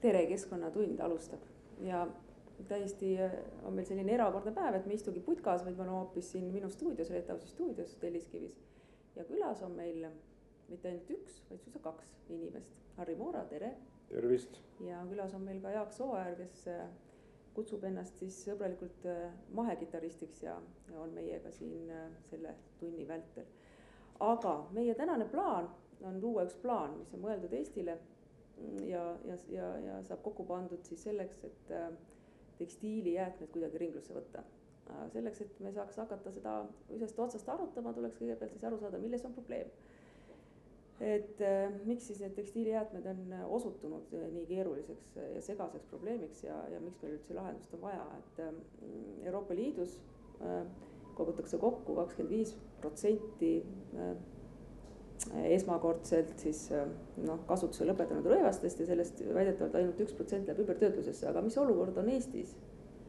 tere, Keskkonnatund alustab ja täiesti äh, on meil selline erakordne päev, et me ei istugi putkas, vaid me oleme hoopis siin minu stuudios, Reetausi stuudios Telliskivis. ja külas on meil mitte ainult üks, vaid suisa kaks inimest. Harri Moora, tere. tervist. ja külas on meil ka Jaak Sooäär, kes äh, kutsub ennast siis sõbralikult äh, mahekitarristiks ja, ja on meiega siin selle tunni vältel. aga meie tänane plaan on luua üks plaan, mis on mõeldud Eestile ja, ja, ja, ja saab kokku pandud siis selleks, et äh, tekstiilijäätmed kuidagi ringlusse võtta. selleks, et me saaks hakata seda ühest otsast arutama, tuleks kõigepealt siis aru saada, milles on probleem. et äh, miks siis need tekstiilijäätmed on osutunud nii keeruliseks ja segaseks probleemiks ja, ja miks meil üldse lahendust on vaja, et äh, Euroopa Liidus äh, kogutakse kokku kakskümmend viis protsenti esmakordselt siis noh, kasutuse lõpetanud rõivastest ja sellest väidetavalt ainult üks protsent läheb ümbertöötlusesse, aga mis olukord on Eestis,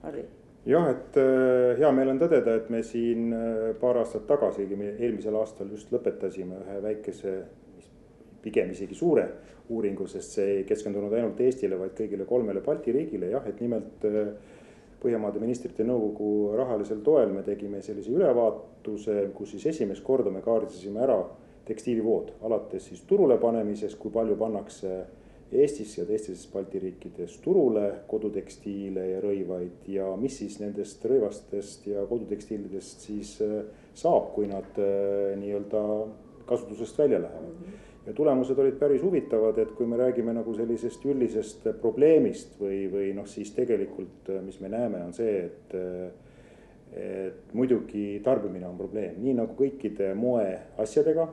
Harri? jah, et äh, hea meel on tõdeda, et me siin äh, paar aastat tagasi, eelmisel aastal just lõpetasime ühe väikese, pigem isegi suure uuringu, sest see ei keskendunud ainult Eestile, vaid kõigile kolmele Balti riigile, jah, et nimelt äh, Põhjamaade ministrite nõukogu rahalisel toel me tegime sellise ülevaatuse, kus siis esimest korda me kaardistasime ära tekstiilivood, alates siis turule panemisest, kui palju pannakse Eestis ja teistes Balti riikides turule kodutekstiile ja rõivaid ja mis siis nendest rõivastest ja kodutekstiilidest siis äh, saab, kui nad äh, nii-öelda kasutusest välja lähevad. -hmm ja tulemused olid päris huvitavad, et kui me räägime nagu sellisest üldisest probleemist või, või noh, siis tegelikult, äh, mis me näeme, on see, et et muidugi tarbimine on probleem, nii nagu kõikide moeasjadega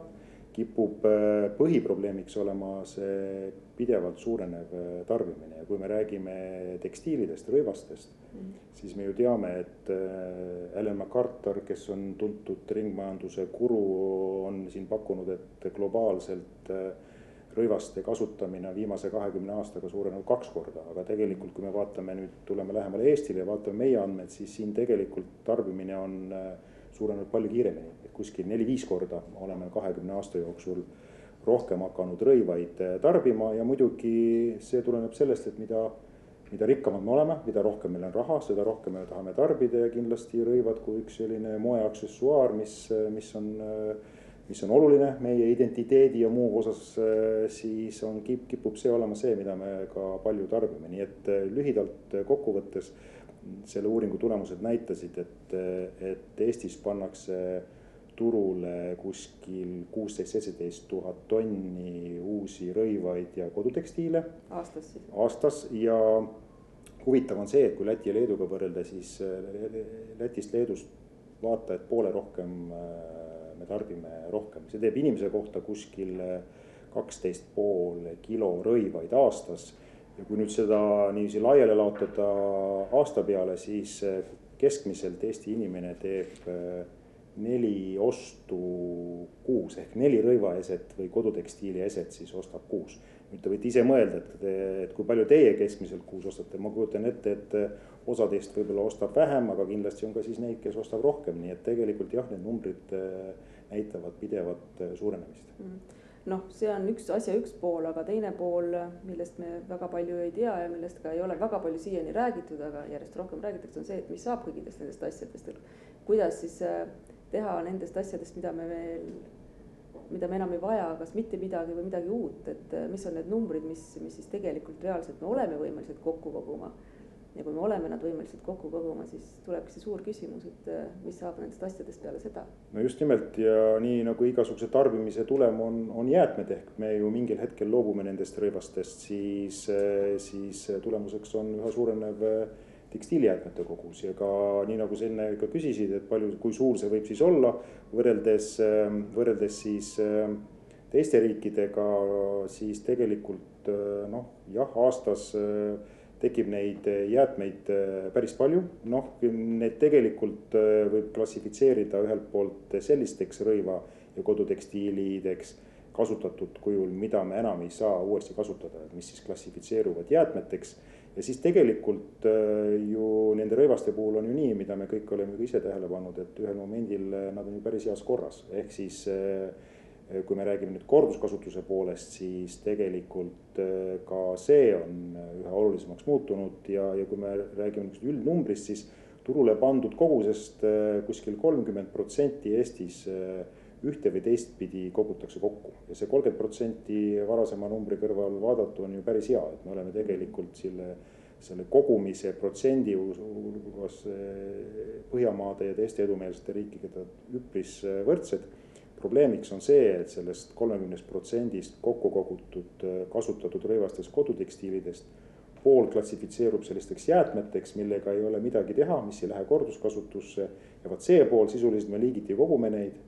kipub äh, põhiprobleemiks olema see pidevalt suurenev äh, tarbimine ja kui me räägime tekstiilidest, rõivastest mm., siis me ju teame, et äh, Ellen MacArthur, kes on tuntud ringmajanduse guru, on siin pakkunud, et globaalselt rõivaste kasutamine on viimase kahekümne aastaga suurenenud kaks korda, aga tegelikult, kui me vaatame nüüd, tuleme lähemale Eestile ja vaatame meie andmeid, siis siin tegelikult tarbimine on suurenenud palju kiiremini. Kuskil neli-viis korda oleme kahekümne aasta jooksul rohkem hakanud rõivaid eh, tarbima ja muidugi see tuleneb sellest, et mida, mida rikkamad me oleme, mida rohkem meil on raha, seda rohkem me tahame tarbida ja kindlasti rõivad kui üks selline moeaksessuaar, mis, mis on, mis on oluline meie identiteedi ja muu osas, siis on, kipub see olema see, mida me ka palju tarbime, nii et eh, lühidalt kokkuvõttes selle uuringu tulemused näitasid, et, et Eestis pannakse turule kuskil kuusteist, seitseteist tuhat tonni uusi rõivaid ja kodutekstiile. aastas siis? aastas ja huvitav on see, et kui Läti ja Leeduga võrrelda, siis Lätist, Leedust vaata, et poole rohkem me tarbime rohkem, see teeb inimese kohta kuskil kaksteist pool kilo rõivaid aastas. Ja kui nüüd seda niiviisi laiali laotada aasta peale, siis keskmiselt Eesti inimene teeb neli ostu kuus ehk neli rõivaeset või kodutekstiilieset siis ostab kuus. nüüd te võite ise mõelda, et, et kui palju teie keskmiselt kuus ostate, ma kujutan ette, et osa teist võib-olla ostab vähem, aga kindlasti on ka siis neid, kes ostab rohkem, nii et tegelikult jah, need numbrid äh, näitavad pidevat suurenemist. Mm noh, see on üks asja üks pool, aga teine pool, millest me väga palju ei tea ja millest ka ei ole väga palju siiani räägitud, aga järjest rohkem räägitakse, on see, et mis saab kõigidest nendest asjadest, et kuidas siis äh, teha nendest asjadest, mida me veel, mida me enam ei vaja, kas mitte midagi või midagi uut, et äh, mis on need numbrid, mis, mis siis tegelikult reaalselt me oleme võimelised kokku koguma. Ja kui me oleme nad võimelised kokku koguma, siis tulebki see suur küsimus, et äh, mis saab nendest asjadest peale seda. no just nimelt ja nii nagu igasuguse tarbimise tulem on, on jäätmed ehk me ju mingil hetkel loobume nendest rõivastest, siis, äh, siis tulemuseks on üha suurenev tekstiilijäätmete kogus ja ka nii, nagu sa enne ka küsisid, et palju, kui suur see võib siis olla võrreldes, ähm, võrreldes siis ähm, teiste riikidega, siis tegelikult äh, noh, jah, aastas äh, tekib neid jäätmeid äh, päris palju, noh, need tegelikult võib klassifitseerida ühelt poolt sellisteks rõiva ja kodutekstiilideks kasutatud kujul, mida me enam ei saa uuesti kasutada, mis siis klassifitseeruvad jäätmeteks. Ja siis tegelikult ju nende rõivaste puhul on ju nii, mida me kõik oleme ka ise tähele pannud, et ühel momendil nad on ju päris heas korras, ehk siis äh, kui me räägime nüüd korduskasutuse poolest, siis tegelikult ka see on üha üha olulisemaks muutunud ja, ja kui me räägime niisugusest üldnumbrist, siis turule pandud kogusest kuskil kolmkümmend protsenti Eestis ühte või teistpidi kogutakse kokku ja see kolmkümmend protsenti varasema numbri kõrval vaadatu on ju päris hea, et me oleme tegelikult selle selle kogumise protsendi hulgas Põhjamaade ja teiste edumeelsete riikidega üpris võrdsed. Probleemiks on see, et sellest kolmekümnest protsendist kokku kogutud kasutatud rõivastest kodutekstiilidest pool klassifitseerub sellisteks jäätmeteks, millega ei ole midagi teha, mis ei lähe korduskasutusse. ja vot see pool sisuliselt me liigiti kogume neid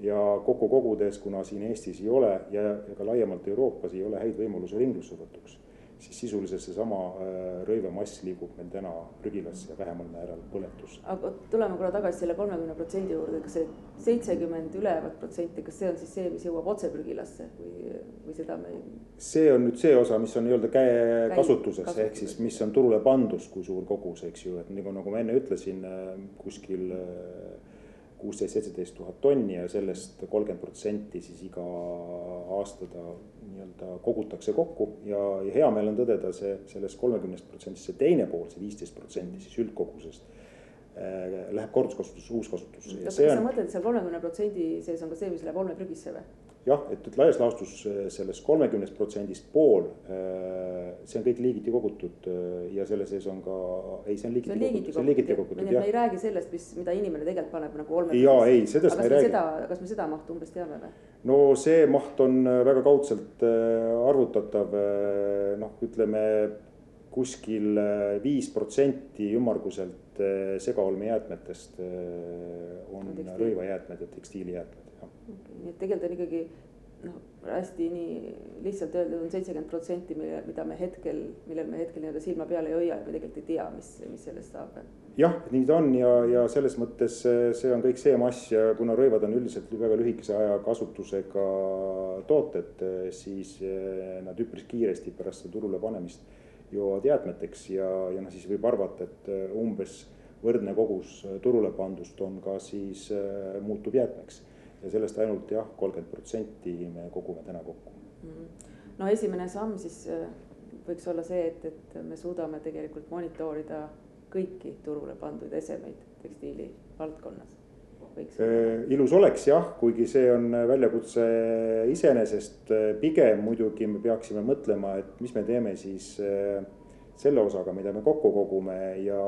ja kokku kogudes, kuna siin Eestis ei ole ja, ja ka laiemalt Euroopas ei ole häid võimalusi ringlussevõtuks siis sisuliselt seesama äh, rõivemass liigub meil täna prügilasse ja vähemal määral põletusse. aga tuleme korra tagasi selle kolmekümne protsendi juurde, kas see seitsekümmend ülevat protsenti, kas see on siis see, mis jõuab otse prügilasse või, või seda me ei? see on nüüd see osa, mis on nii-öelda käekasutuses, ehk siis mis on turule pandud, kui suur kogus, eks ju, et nagu, nagu ma enne ütlesin, äh, kuskil äh, kuusteist, seitseteist tuhat tonni ja sellest kolmkümmend protsenti siis iga aasta ta nii-öelda kogutakse kokku ja, ja hea meel on tõdeda see sellest kolmekümnest protsendist, see teine pool, see viisteist protsenti siis üldkogusest äh, läheb korduskasutusse, uuskasutusse. kas sa mõtled, et seal kolmekümne protsendi sees on ka see, mis läheb olmeprügisse või? Jah, et, et laias laastus äh, sellest kolmekümnest protsendist pool, äh, see on kõik liigiti kogutud äh, ja selle sees on ka, ei, see on liigiti kogutud, see on liigiti kogutud, jah. me ei räägi sellest, mis, mida inimene tegelikult paneb nagu olme. jaa, ei, sellest me ei räägi. kas me seda mahtu umbes teame või? no see maht on väga kaudselt arvutatav, noh, ütleme kuskil viis protsenti ümmarguselt segaolmejäätmetest on rõivajäätmed ja tekstiilijäätmed nii et tegelikult on ikkagi noh, hästi nii lihtsalt öeldud on seitsekümmend protsenti, mille, mida me hetkel, millel me hetkel nii-öelda silma peal ei hoia ja me tegelikult ei tea, mis, mis sellest saab. jah, nii ta on ja, ja selles mõttes see on kõik see mass ja kuna rõivad on üldiselt väga lühikese aja kasutusega tooted, siis eh, nad üpris kiiresti pärast seda turule panemist jõuavad jäätmeteks ja, ja noh, siis võib arvata, et eh, umbes võrdne kogus turule pandust on ka siis, eh, muutub jäätmeks ja sellest ainult jah, kolmkümmend protsenti me kogume täna kokku mm. -hmm. no esimene samm siis äh, võiks olla see, et, et me suudame tegelikult monitoorida kõiki turule pandud esemeid tekstiili valdkonnas. Äh, ilus oleks jah, kuigi see on väljakutse iseenesest, pigem muidugi me peaksime mõtlema, et mis me teeme siis äh, selle osaga, mida me kokku kogume ja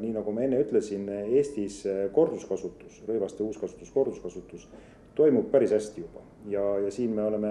nii nagu ma enne ütlesin, Eestis korduskasutus, rõivaste uuskasutus, korduskasutus toimub päris hästi juba. ja, ja siin me oleme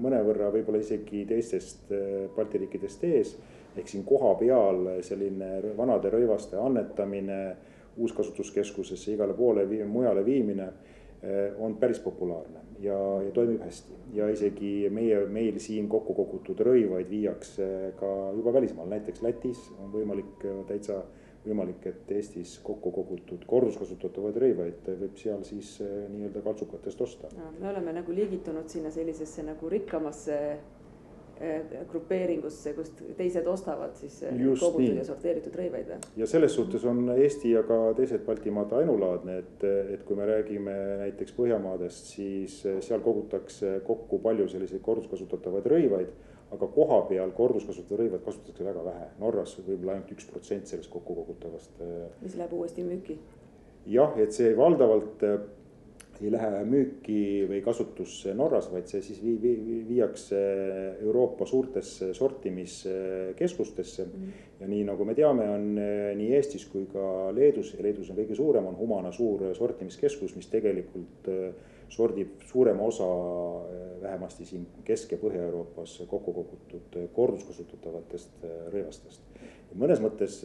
mõnevõrra võib-olla isegi teistest äh, Balti riikidest ees. ehk siin kohapeal selline vanade rõivaste annetamine uuskasutuskeskusesse igale poole vii, mujale viimine äh, on päris populaarne ja, ja toimib hästi. ja isegi meie, meil siin kokku kogutud rõivaid viiakse ka juba välismaal, näiteks Lätis on võimalik täitsa võimalik, et Eestis kokku kogutud korduskasutatavaid rõivaid võib seal siis eh, nii-öelda kaltsukatest osta. me oleme nagu liigitunud sinna sellisesse nagu rikkamasse grupeeringusse, kust teised ostavad siis eh, kogutud ja sorteeritud rõivaid või? ja selles suhtes on Eesti ja ka teised Baltimaad ainulaadne, et, et kui me räägime näiteks Põhjamaadest, siis eh, seal kogutakse kokku palju selliseid korduskasutatavaid rõivaid. aga kohapeal korduskasutatud rõivad kasutatakse väga vähe, Norras võib-olla ainult üks protsent sellest kokku kogutavast. mis läheb uuesti müüki? jah, et see valdavalt ei lähe müüki või kasutusse Norras, vaid see siis vii-, vii-, viiakse Euroopa suurtesse sortimiskeskustesse mm. -hmm. ja nii nagu me teame, on eh, nii Eestis kui ka Leedus ja Leedus on kõige suurem, on Humana suur sortimiskeskus, mis tegelikult eh, sordib suurema osa eh, vähemasti siin Kesk- ja Põhja-Euroopas kokku kogutud korduskasutatavatest rõivastest. mõnes mõttes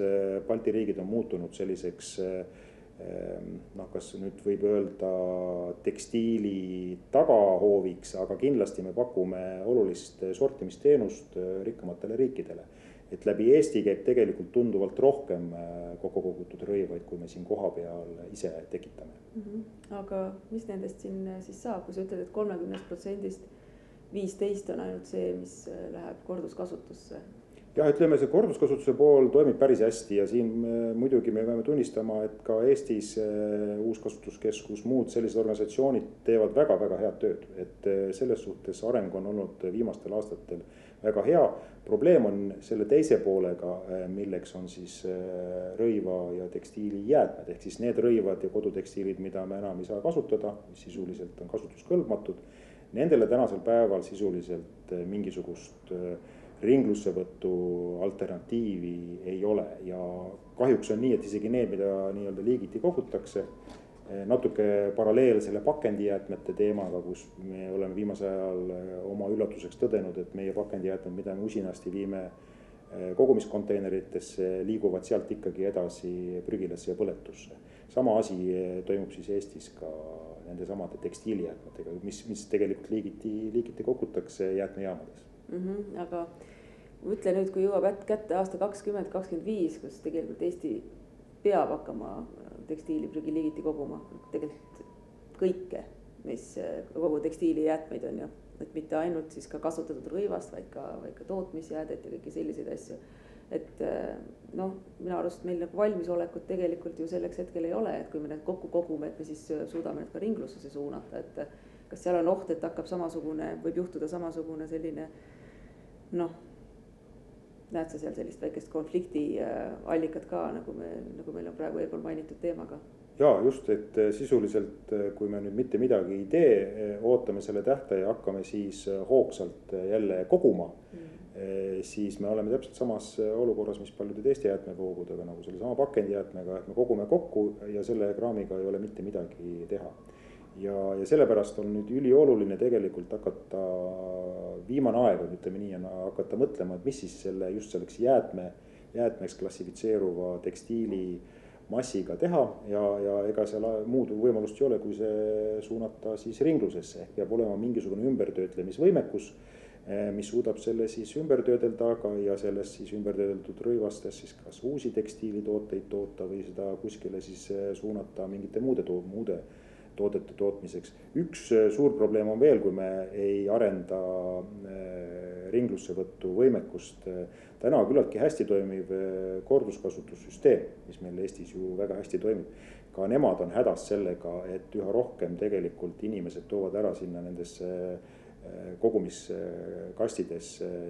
Balti riigid on muutunud selliseks äh, noh, kas nüüd võib öelda tekstiili tagahooviks, aga kindlasti me pakume olulist sortimisteenust äh, rikkamatele riikidele. et läbi Eesti käib tegelikult tunduvalt rohkem äh, kokku kogutud rõivaid, kui me siin kohapeal ise tekitame mm. -hmm. aga mis nendest siin äh, siis saab, kui sa ütled, et kolmekümnest protsendist viisteist on ainult see, mis läheb korduskasutusse jah, ütleme see korduskasutuse pool toimib päris hästi ja siin äh, muidugi me peame tunnistama, et ka Eestis äh, Uuskasutuskeskus, muud sellised organisatsioonid teevad väga-väga head tööd, et äh, selles suhtes areng on olnud viimastel aastatel väga hea. probleem on selle teise poolega, milleks on siis rõiva ja tekstiilijäätmed, ehk siis need rõivad ja kodutekstiilid, mida me enam ei saa kasutada, mis sisuliselt on kasutuskõlbmatud. Nendele tänasel päeval sisuliselt mingisugust ringlussevõtu alternatiivi ei ole ja kahjuks on nii, et isegi need, mida nii-öelda liigiti kogutakse, natuke paralleel selle pakendijäätmete teemaga, kus me oleme viimasel ajal oma üllatuseks tõdenud, et meie pakendijäätmed, mida me usinasti viime kogumiskonteineritesse, liiguvad sealt ikkagi edasi prügilasse ja põletusse. sama asi toimub siis Eestis ka nendesamade tekstiilijäätmetega, mis, mis tegelikult liigiti, liigiti kogutakse jäätmejaamades mm. -hmm, aga mõtle nüüd, kui jõuab kätte aasta kakskümmend, kakskümmend viis, kus tegelikult Eesti peab hakkama tekstiiliprügi liigiti koguma, tegelikult kõike, mis kogu tekstiilijäätmeid on ju, et mitte ainult siis ka kasutatud rõivast, vaid ka, vaid ka tootmisjäädet ja kõiki selliseid asju. et noh, minu arust meil nagu valmisolekut tegelikult ju selleks hetkel ei ole, et kui me need kokku kogume, et me siis suudame need ka ringlusesse suunata, et kas seal on oht, et hakkab samasugune, võib juhtuda samasugune selline noh näed sa seal sellist väikest konflikti äh, allikat ka, nagu me, nagu meil on praegu eelpool mainitud teemaga? ja just, et äh, sisuliselt, äh, kui me nüüd mitte midagi ei tee, ootame selle tähtaja ja hakkame siis hoogsalt jälle koguma mm. siis me oleme täpselt samas olukorras, mis paljude teiste jäätmevoogudega, nagu sellesama pakendijäätmega, et me kogume kokku ja selle kraamiga ei ole mitte midagi teha ja, ja sellepärast on nüüd ülioluline tegelikult hakata, viimane aeg on, ütleme nii, on hakata mõtlema, et mis siis selle just selleks jäätme, jäätmeks klassifitseeruva tekstiili massiga teha ja, ja ega seal muud võimalust ei ole, kui see suunata siis ringlusesse, ehk peab olema mingisugune ümbertöötlemisvõimekus eh, mis suudab selle siis ümber töödelda, aga ja sellest siis ümbertöödeldud rõivastest siis kas uusi tekstiilitooteid toota või seda kuskile siis eh, suunata mingite muude, muude toodete tootmiseks. üks äh, suur probleem on veel, kui me ei arenda äh, ringlussevõtu võimekust. Äh, täna küllaltki hästi toimiv korduskasutussüsteem, mis meil Eestis ju väga hästi toimib. ka nemad on hädas sellega, et üha rohkem tegelikult inimesed toovad ära sinna nendesse kogumiskastides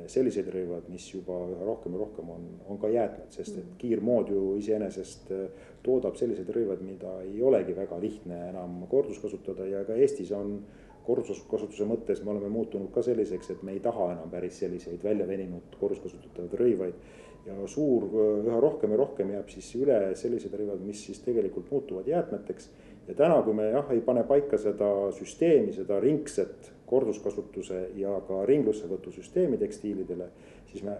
sellised rõivad, mis juba üha rohkem ja rohkem on, on ka jäätmed, sest et mm. kiirmood ju iseenesest toodab sellised rõivad, mida ei olegi väga lihtne enam korduskasutada ja ka Eestis on korduskasutuse mõttes me oleme muutunud ka selliseks, et me ei taha enam päris selliseid välja veninud korduskasutatavaid rõivaid. ja suur, üha rohkem ja rohkem jääb siis üle sellised rõivad, mis siis tegelikult muutuvad jäätmeteks. ja täna, kui me jah, ei pane paika seda süsteemi, seda ringset korduskasutuse ja ka ringlussevõtusüsteemi tekstiilidele, siis me äh,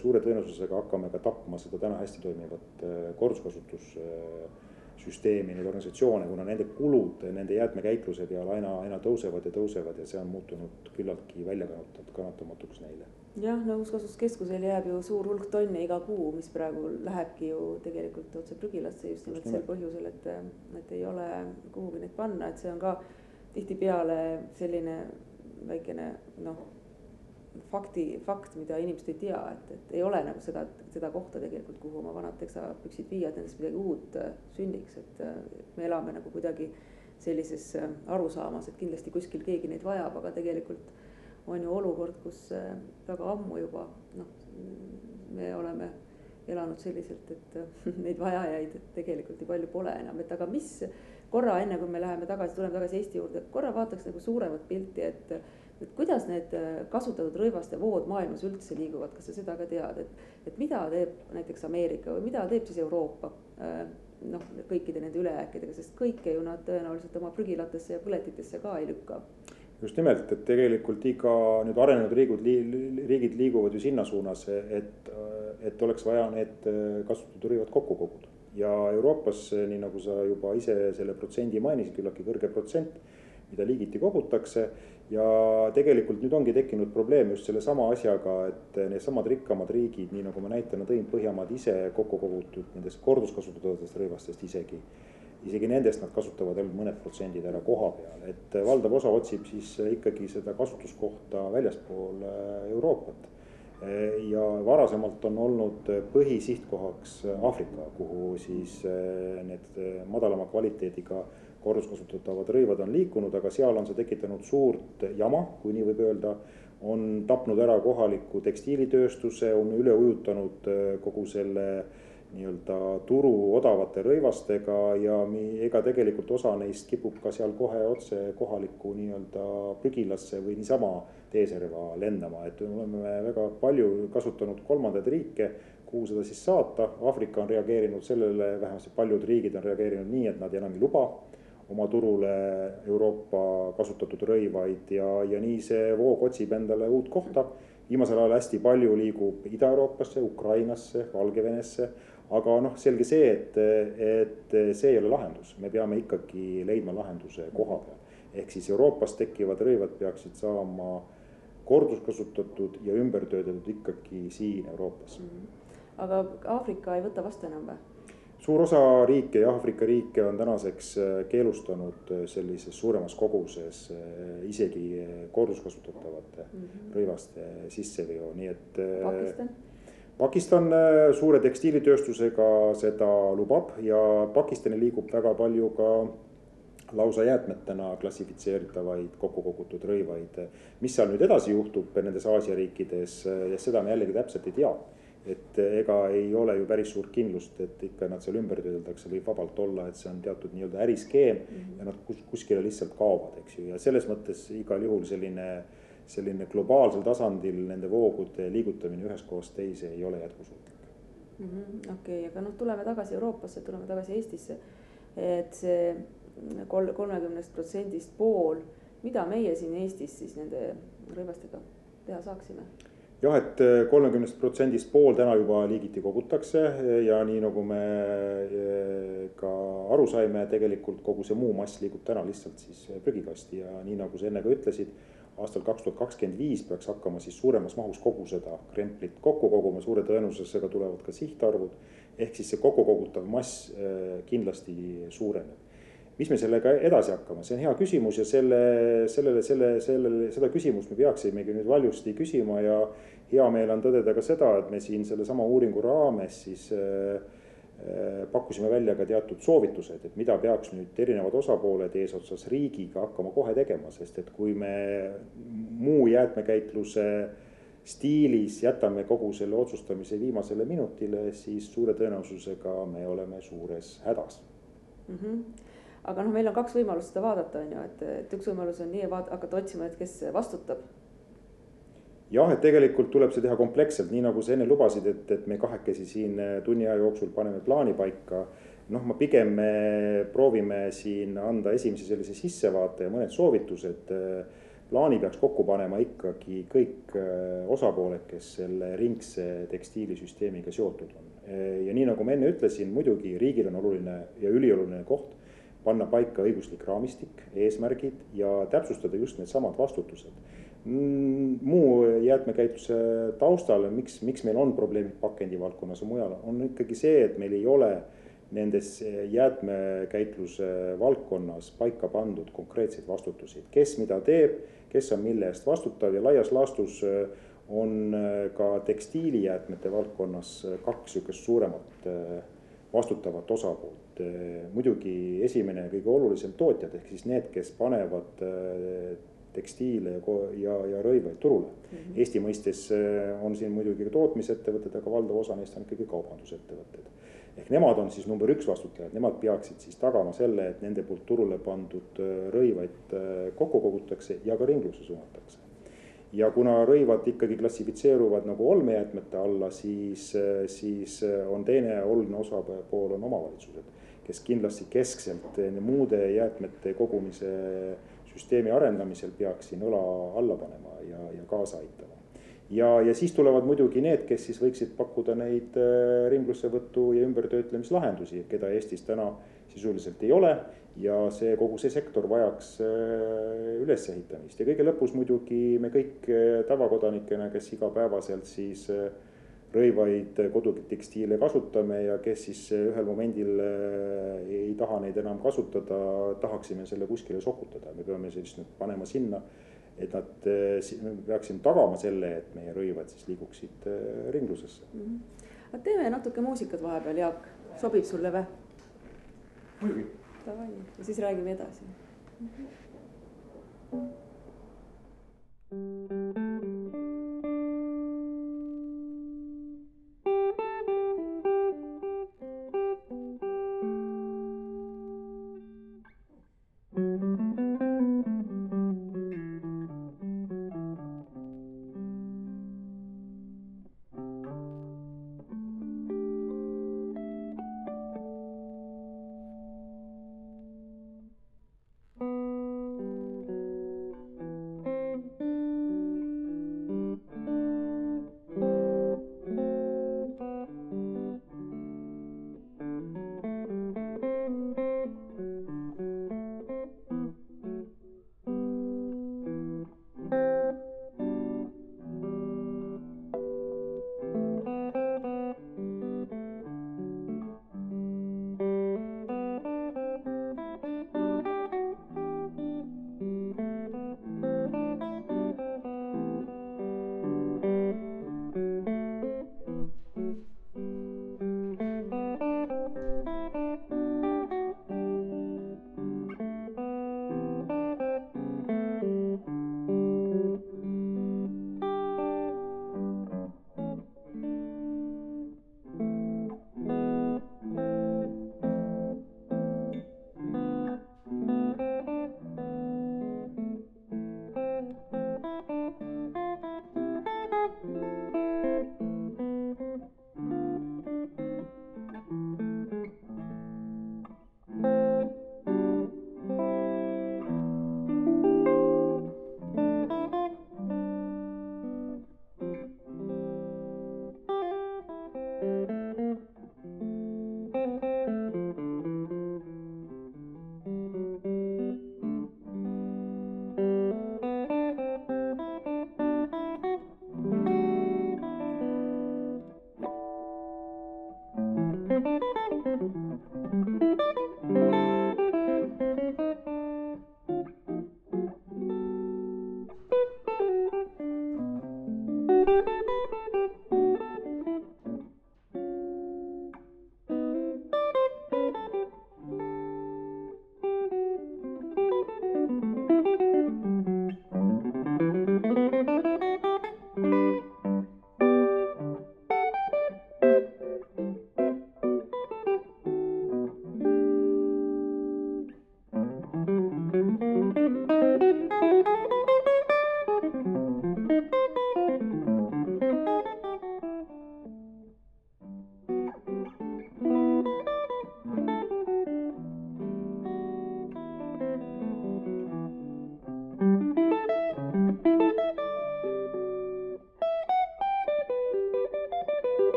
suure tõenäosusega hakkame ka tapma seda täna hästi toimivat äh, korduskasutussüsteemi, neid organisatsioone, kuna nende kulud nende jäätmekäitluse peale aina, aina tõusevad ja tõusevad ja see on muutunud küllaltki väljakannatamatuks neile. Jah, nõuskasutuskeskusel jääb ju suur hulk tonne iga kuu, mis praegu lähebki ju tegelikult otse prügilasse just nimelt sel põhjusel, et, et ei ole kuhugi neid panna, et see on ka tihtipeale selline väikene noh, fakti, fakt, mida inimesed ei tea, et, et ei ole nagu seda, seda kohta tegelikult, kuhu oma vanad teksapüksid viia, et nendest midagi uut äh, sünniks, et äh, me elame nagu kuidagi sellises äh, arusaamas, et kindlasti kuskil keegi neid vajab, aga tegelikult on ju olukord, kus väga ammu juba noh, me oleme elanud selliselt, et neid vajajaid tegelikult nii palju pole enam, et aga mis korra enne, kui me läheme tagasi, tuleme tagasi Eesti juurde, korra vaataks nagu suuremat pilti, et. et kuidas need äh, kasutatud rõivaste vood maailmas üldse liiguvad, kas sa seda ka tead, et, et mida teeb näiteks Ameerika või mida teeb siis Euroopa äh, noh, kõikide nende ülejääkidega, sest kõike ju nad tõenäoliselt oma prügilatesse ja põletitesse ka ei lükka just nimelt, et tegelikult iga nüüd arenenud riigud, riigid liiguvad ju sinna suunas, et, et oleks vaja need äh, kasutatud rõivad kokku koguda ja Euroopas, nii nagu sa juba ise selle protsendi mainisid, küllaltki kõrge protsent, mida liigiti kogutakse. ja tegelikult nüüd ongi tekkinud probleem just sellesama asjaga, et needsamad rikkamad riigid, nii nagu ma näitena tõin, Põhjamaad ise kokku kogutud nendest korduskasutatavatest rõivastest isegi. isegi nendest nad kasutavad ainult mõned protsendid ära koha peal, et valdav osa otsib siis ikkagi seda kasutuskohta väljaspool Euroopat ja varasemalt on olnud põhisihtkohaks Aafrika, kuhu siis eh, need madalama kvaliteediga korduskasutatavad rõivad on liikunud, aga seal on see tekitanud suurt jama, kui nii võib öelda. on tapnud ära kohaliku tekstiilitööstuse, on üle ujutanud kogu selle nii-öelda turu odavate rõivastega ja ega tegelikult osa neist kipub ka seal kohe otse kohalikku nii-öelda prügilasse või niisama teeserva lendama, et me oleme väga palju kasutanud kolmandaid riike, kuhu seda siis saata, Aafrika on reageerinud sellele, vähemasti paljud riigid on reageerinud nii, et nad enam ei luba oma turule Euroopa kasutatud rõivaid ja, ja nii see voog otsib endale uut kohta. viimasel ajal hästi palju liigub Ida-Euroopasse, Ukrainasse, Valgevenesse aga noh, selge see, et, et see ei ole lahendus, me peame ikkagi leidma lahenduse koha peal. ehk siis Euroopas tekkivad rõivad peaksid saama korduskasutatud ja ümbertöödeldud ikkagi siin Euroopas mm. aga Aafrika ei võta vastu enam või? suur osa riike ja Aafrika riike on tänaseks äh, keelustanud äh, sellises suuremas koguses äh, isegi korduskasutatavate mm -hmm. rõivaste sisseveo, nii et. Pakistan Pakistan suure tekstiilitööstusega seda lubab ja Pakistani liigub väga palju ka lausa jäätmetena klassifitseeritavaid kokku kogutud rõivaid. mis seal nüüd edasi juhtub nendes Aasia riikides, seda me jällegi täpselt ei tea. et ega ei ole ju päris suurt kindlust, et ikka nad seal ümber töödeldakse, võib vabalt olla, et see on teatud nii-öelda äriskeem mm -hmm. ja nad kus, kuskile lihtsalt kaovad, eks ju, ja selles mõttes igal juhul selline selline globaalsel tasandil nende voogude liigutamine ühest kohast teise ei ole jätkusuutlik. Mhm, okei, aga noh, tuleme tagasi Euroopasse, tuleme tagasi Eestisse. et see kolm, kolmekümnest protsendist pool, mida meie siin Eestis siis nende rõivastega teha saaksime? jah, et kolmekümnest protsendist pool täna juba liigiti kogutakse ja nii nagu me eh, ka aru saime, tegelikult kogu see muu mass liigub täna lihtsalt siis prügikasti ja nii nagu sa enne ka ütlesid aastal kaks tuhat kakskümmend viis peaks hakkama siis suuremas mahus kogu seda kremplit kokku koguma, suure tõenäosusega tulevad ka sihtarvud. ehk siis see kokku kogutav mass äh, kindlasti suureneb. Mis me sellega edasi hakkame, see on hea küsimus ja selle, sellele, selle, sellele, seda küsimust me peaksimegi nüüd valjusti küsima ja hea meel on tõdeda ka seda, et me siin sellesama uuringu raames siis äh, Äh, pakkusime välja ka teatud soovitused, et mida peaks nüüd erinevad osapooled eesotsas riigiga hakkama kohe tegema, sest et kui me muu jäätmekäitluse stiilis jätame kogu selle otsustamise viimasele minutile, siis suure tõenäosusega me oleme suures hädas mm. -hmm aga noh, meil on kaks võimalust seda vaadata, on ju, et, et üks võimalus on nii vaat-, hakata otsima, et kes vastutab jah, et tegelikult tuleb see teha kompleksselt, nii nagu sa enne lubasid, et, et me kahekesi siin äh, tunni aja jooksul paneme plaani paika. noh, ma pigem me proovime siin anda esimese sellise sissevaate ja mõned soovitused. Äh, plaani peaks kokku panema ikkagi kõik äh, osapooled, kes selle ringse tekstiilisüsteemiga seotud on. ja nii nagu ma enne ütlesin, muidugi riigil on oluline ja ülioluline koht panna paika õiguslik raamistik, eesmärgid ja täpsustada just needsamad vastutused. Mm, muu jäätmekäitluse taustal, miks, miks meil on probleemid pakendivaldkonnas ja mujal, on ikkagi see, et meil ei ole nendes jäätmekäitluse valdkonnas paika pandud konkreetseid vastutusi, kes mida teeb, kes on mille eest vastutav ja laias laastus äh, on äh, ka tekstiilijäätmete valdkonnas äh, kaks sihukest suuremat vastutavat osapoolt. muidugi esimene ja kõige olulisem tootjad ehk siis need, kes panevad tekstiile ja, ja, ja rõivaid turule mm. -hmm. Eesti mõistes äh, on siin muidugi ka tootmisettevõtted, aga valdav osa neist on ikkagi kaubandusettevõtted. ehk nemad on siis number üks vastutajad, nemad peaksid siis tagama selle, et nende poolt turule pandud rõivaid kokku kogutakse ja ka ringlusse suunatakse. Ja kuna rõivad ikkagi klassifitseeruvad nagu olmejäätmete alla, siis, siis on teine oluline osapool on omavalitsused, kes kindlasti keskselt muude jäätmete kogumise süsteemi arendamisel peaks siin õla alla panema ja, ja kaasa aitama. ja, ja siis tulevad muidugi need, kes siis võiksid pakkuda neid äh, ringlussevõtu ja ümbertöötlemislahendusi, keda Eestis täna sisuliselt ei ole. Ja see, kogu see sektor vajaks äh, ülesehitamist ja kõige lõpus muidugi me kõik äh, tavakodanikena, kes igapäevaselt siis rõivaid kodutekstiile kasutame ja kes siis ühel momendil äh, ei taha neid enam kasutada, tahaksime selle kuskile sokutada, me peame siis nüüd panema sinna, et nad, äh, me peaksime tagama selle, et meie rõivad siis liiguksid äh, ringlusesse mm. -hmm. aga teeme natuke muusikat vahepeal, Jaak, sobib sulle või? muidugi. Davai, ja siis räägime edasi mm. -hmm.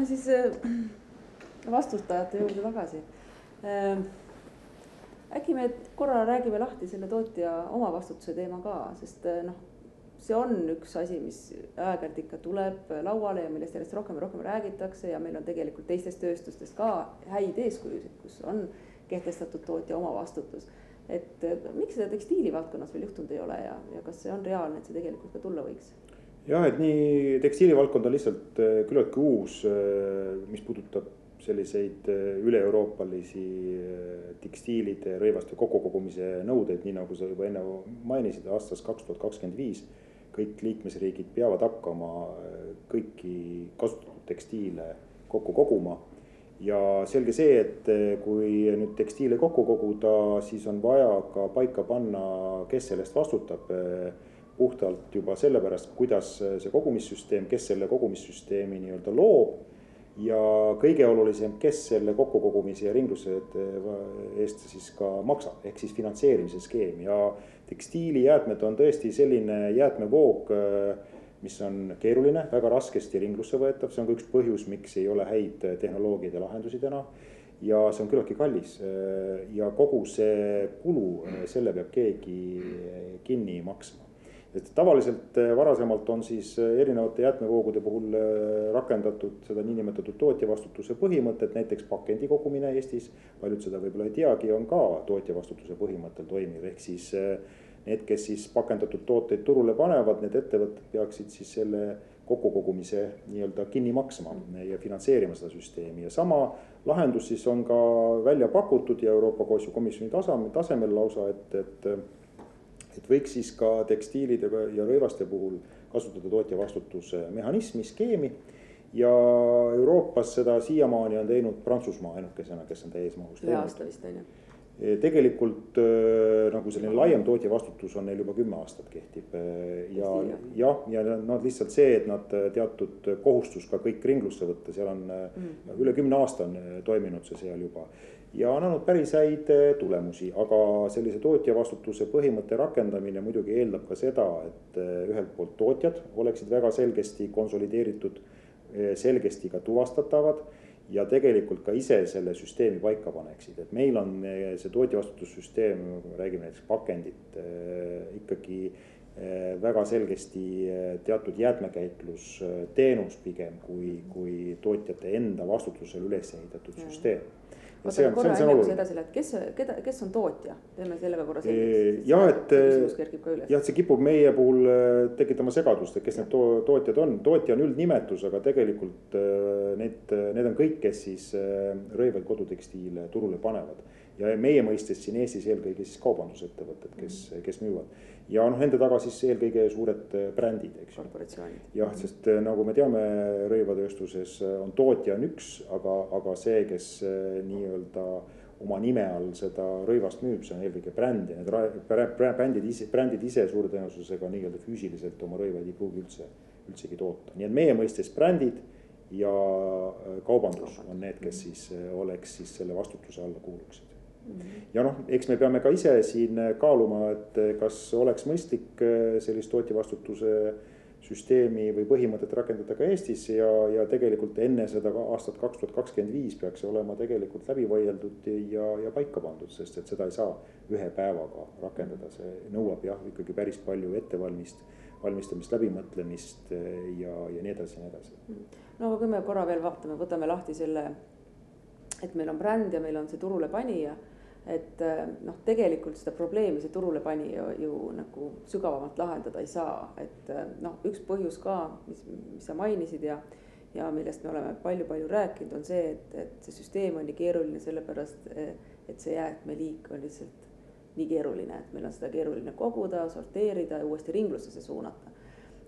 Tuleme siis äh, vastustajate juurde tagasi. Ähm, äkki me korra räägime lahti selle tootja omavastutuse teema ka, sest äh, noh, see on üks asi, mis aeg-ajalt ikka tuleb lauale ja millest järjest rohkem ja rohkem räägitakse ja meil on tegelikult teistest tööstustest ka häid eeskujusid, kus on kehtestatud tootja omavastutus. et äh, miks seda tekstiilivaldkonnas veel juhtunud ei ole ja, ja kas see on reaalne, et see tegelikult ka tulla võiks? Jah, et nii tekstiilivaldkond on lihtsalt äh, küllaltki uus, äh, mis puudutab selliseid äh, üle-euroopalisi tekstiilide, rõivaste kokkukogumise nõudeid, nii nagu sa juba enne mainisid, aastast kaks tuhat kakskümmend viis. kõik liikmesriigid peavad hakkama kõiki kasutatud tekstiile kokku koguma. ja selge see, et kui nüüd tekstiile kokku koguda, siis on vaja ka paika panna, kes selle eest vastutab puhtalt juba sellepärast, kuidas see kogumissüsteem, kes selle kogumissüsteemi nii-öelda loob. ja kõige olulisem, kes selle kokkukogumise ja ringluse eest siis ka maksab, ehk siis finantseerimise skeem ja tekstiilijäätmed on tõesti selline jäätmevoog mis on keeruline, väga raskesti ringlusse võetav, see on ka üks põhjus, miks ei ole häid tehnoloogiaid ja lahendusi täna. ja see on küllaltki kallis ja kogu see kulu, selle peab keegi kinni maksma et tavaliselt äh, varasemalt on siis äh, erinevate jäätmevoogude puhul äh, rakendatud seda niinimetatud tootjavastutuse põhimõtet, näiteks pakendi kogumine Eestis. paljud seda võib-olla ei teagi, on ka tootjavastutuse põhimõttel toimiv, ehk siis need, kes siis pakendatud tooteid turule panevad, need ettevõtted peaksid siis selle kokkukogumise nii-öelda kinni maksma ja finantseerima seda süsteemi ja sama lahendus siis on ka välja pakutud ja Euroopa Komisjoni tasemel, tasemel lausa, et, et et võiks siis ka tekstiilide ja rõivaste puhul kasutada tootja vastutuse mehhanismi, skeemi. ja Euroopas seda siiamaani on teinud Prantsusmaa ainukesena, kes on täies mahus teinud. ühe aasta vist on ju tegelikult nagu selline laiem tootja vastutus on neil juba kümme aastat kehtib ja jah, ja nad lihtsalt see, et nad teatud kohustus ka kõik ringlusse võtta, seal on mm. üle kümne aasta on toiminud see seal juba ja on andnud päris häid tulemusi, aga sellise tootja vastutuse põhimõtte rakendamine muidugi eeldab ka seda, et ühelt poolt tootjad oleksid väga selgesti konsolideeritud, selgesti ka tuvastatavad ja tegelikult ka ise selle süsteemi paika paneksid, et meil on see tootjavastutussüsteem, räägime näiteks pakendit, ikkagi väga selgesti teatud jäätmekäitlusteenus pigem kui, kui tootjate enda vastutusel üles ehitatud süsteem oota, korra enne kui sa edasi lähed, kes, keda, kes on tootja, teeme selle ka korra selgeks. jah, et jah, see kipub meie puhul äh, tekitama segadust, et kes need to tootjad on, tootja on üldnimetus, aga tegelikult äh, need, need on kõik, kes siis äh, rõivaid kodutekstiile turule panevad ja meie mõistes siin Eestis eelkõige siis kaubandusettevõtted, kes, mhm. kes müüvad. Ja noh, nende taga siis eelkõige suured brändid, eks ju. korporatsioonid. jah, sest nagu me teame, rõivatööstuses on tootja on üks, aga, aga see, kes nii-öelda oma nime all seda rõivast müüb, see on eelkõige bränd ja need brändid ise, brändid ise suure tõenäosusega nii-öelda füüsiliselt oma rõivaid ei pruugi üldse, üldsegi toota, nii et meie mõistes brändid ja kaubandus on need, kes siis oleks siis selle vastutuse alla kuuluksid ja noh, eks me peame ka ise siin kaaluma, et kas oleks mõistlik eh, sellist tootjavastutuse süsteemi või põhimõtet rakendada ka Eestis ja, ja tegelikult enne seda aastat kaks tuhat kakskümmend viis peaks see olema tegelikult läbi vaieldud ja, ja paika pandud, sest et seda ei saa ühe päevaga rakendada, see nõuab jah, ikkagi päris palju ettevalmist, valmistamist, läbimõtlemist ja, ja nii edasi ja nii edasi. no aga kui me korra veel vaatame, võtame lahti selle, et meil on bränd ja meil on see turule panija et äh, noh, tegelikult seda probleemi see turule pani ju, ju nagu sügavamalt lahendada ei saa, et äh, noh, üks põhjus ka, mis, mis sa mainisid ja ja millest me oleme palju-palju rääkinud, on see, et, et see süsteem on nii keeruline sellepärast, et see jäätmeliik on lihtsalt nii keeruline, et meil on seda keeruline koguda, sorteerida ja uuesti ringlusesse suunata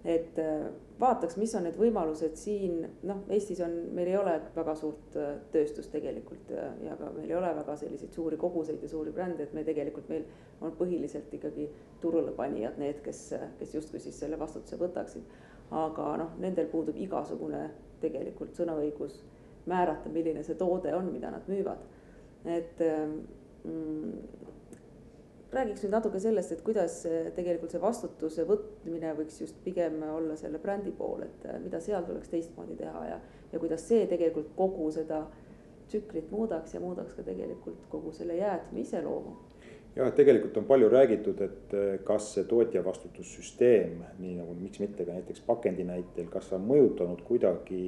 et äh, vaataks, mis on need võimalused siin, noh, Eestis on, meil ei ole väga suurt äh, tööstust tegelikult ja, ja ka meil ei ole väga selliseid suuri koguseid ja suuri brände, et me tegelikult, meil on põhiliselt ikkagi turulepanijad need, kes, kes justkui siis selle vastutuse võtaksid. aga noh, nendel puudub igasugune tegelikult sõnaõigus määrata, milline see toode on, mida nad müüvad. et mm, räägiks nüüd natuke sellest, et kuidas tegelikult see vastutuse võtmine võiks just pigem olla selle brändi pool, et äh, mida seal tuleks teistmoodi teha ja, ja kuidas see tegelikult kogu seda tsüklit muudaks ja muudaks ka tegelikult kogu selle jäätme iseloomu. jah, tegelikult on palju räägitud, et äh, kas see tootja vastutussüsteem, nii nagu miks mitte ka näiteks pakendi näitel, kas on mõjutanud kuidagi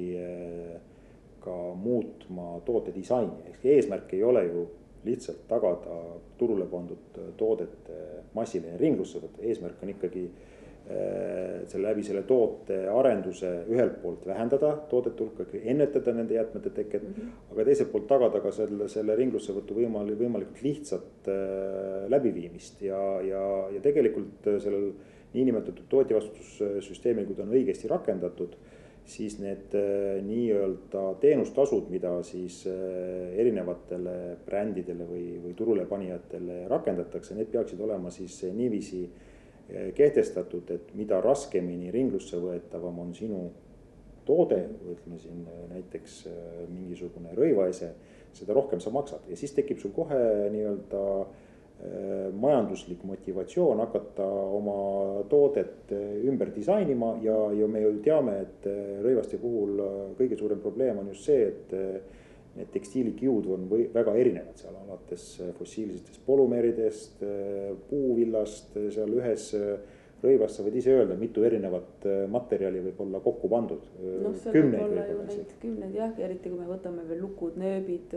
ka muutma toote disaini, ehk eesmärk ei ole ju lihtsalt tagada turule pandud toodete massiline ringlussevõtt, eesmärk on ikkagi äh, selle läbi selle toote arenduse ühelt poolt vähendada toodete hulka, ennetada nende jäätmete teket mm. -hmm. aga teiselt poolt tagada ka selle, selle ringlussevõtu võimalik, võimalikult lihtsat äh, läbiviimist ja, ja, ja tegelikult sellel niinimetatud tootjavastutussüsteemil, kui ta on õigesti rakendatud siis need äh, nii-öelda teenustasud, mida siis äh, erinevatele brändidele või, või turulepanijatele rakendatakse, need peaksid olema siis niiviisi äh, kehtestatud, et mida raskemini ringlusse võetavam on sinu toode, ütleme siin näiteks mingisugune rõivaese, seda rohkem sa maksad. Ja siis tekib sul kohe nii-öelda Äh, majanduslik motivatsioon hakata oma toodet äh, ümber disainima ja, ja me ju teame, et äh, rõivaste puhul kõige suurem probleem on just see, et need tekstiilikiud on või väga erinevad seal alates fossiilsetest polümeeridest, puuvillast, seal ühes rõivas sa võid ise öelda, mitu erinevat materjali võib olla kokku pandud. noh, seal võib olla ju neid kümneid jah, eriti kui me võtame veel lukud, nööbid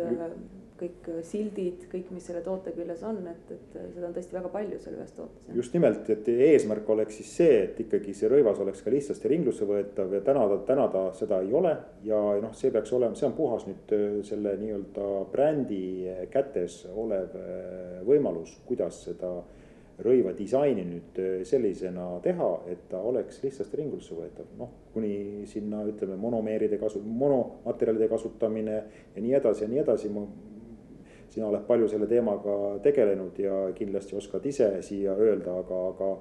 kõik äh, sildid, kõik, mis selle toote küljes on, et, et äh, seda on tõesti väga palju seal ühes tootes. just nimelt, et eesmärk oleks siis see, et ikkagi see rõivas oleks ka lihtsasti ringlusse võetav ja täna ta, täna ta seda ei ole. ja noh, see peaks olema, see on puhas nüüd äh, selle nii-öelda brändi kätes olev võimalus, kuidas seda rõiva disaini nüüd sellisena teha, et ta oleks lihtsasti ringlusse võetav, noh kuni sinna ütleme monomeeride kasu, monomaterjalide kasutamine ja nii edasi ja nii edasi, ma sina oled palju selle teemaga tegelenud ja kindlasti oskad ise siia öelda, aga, aga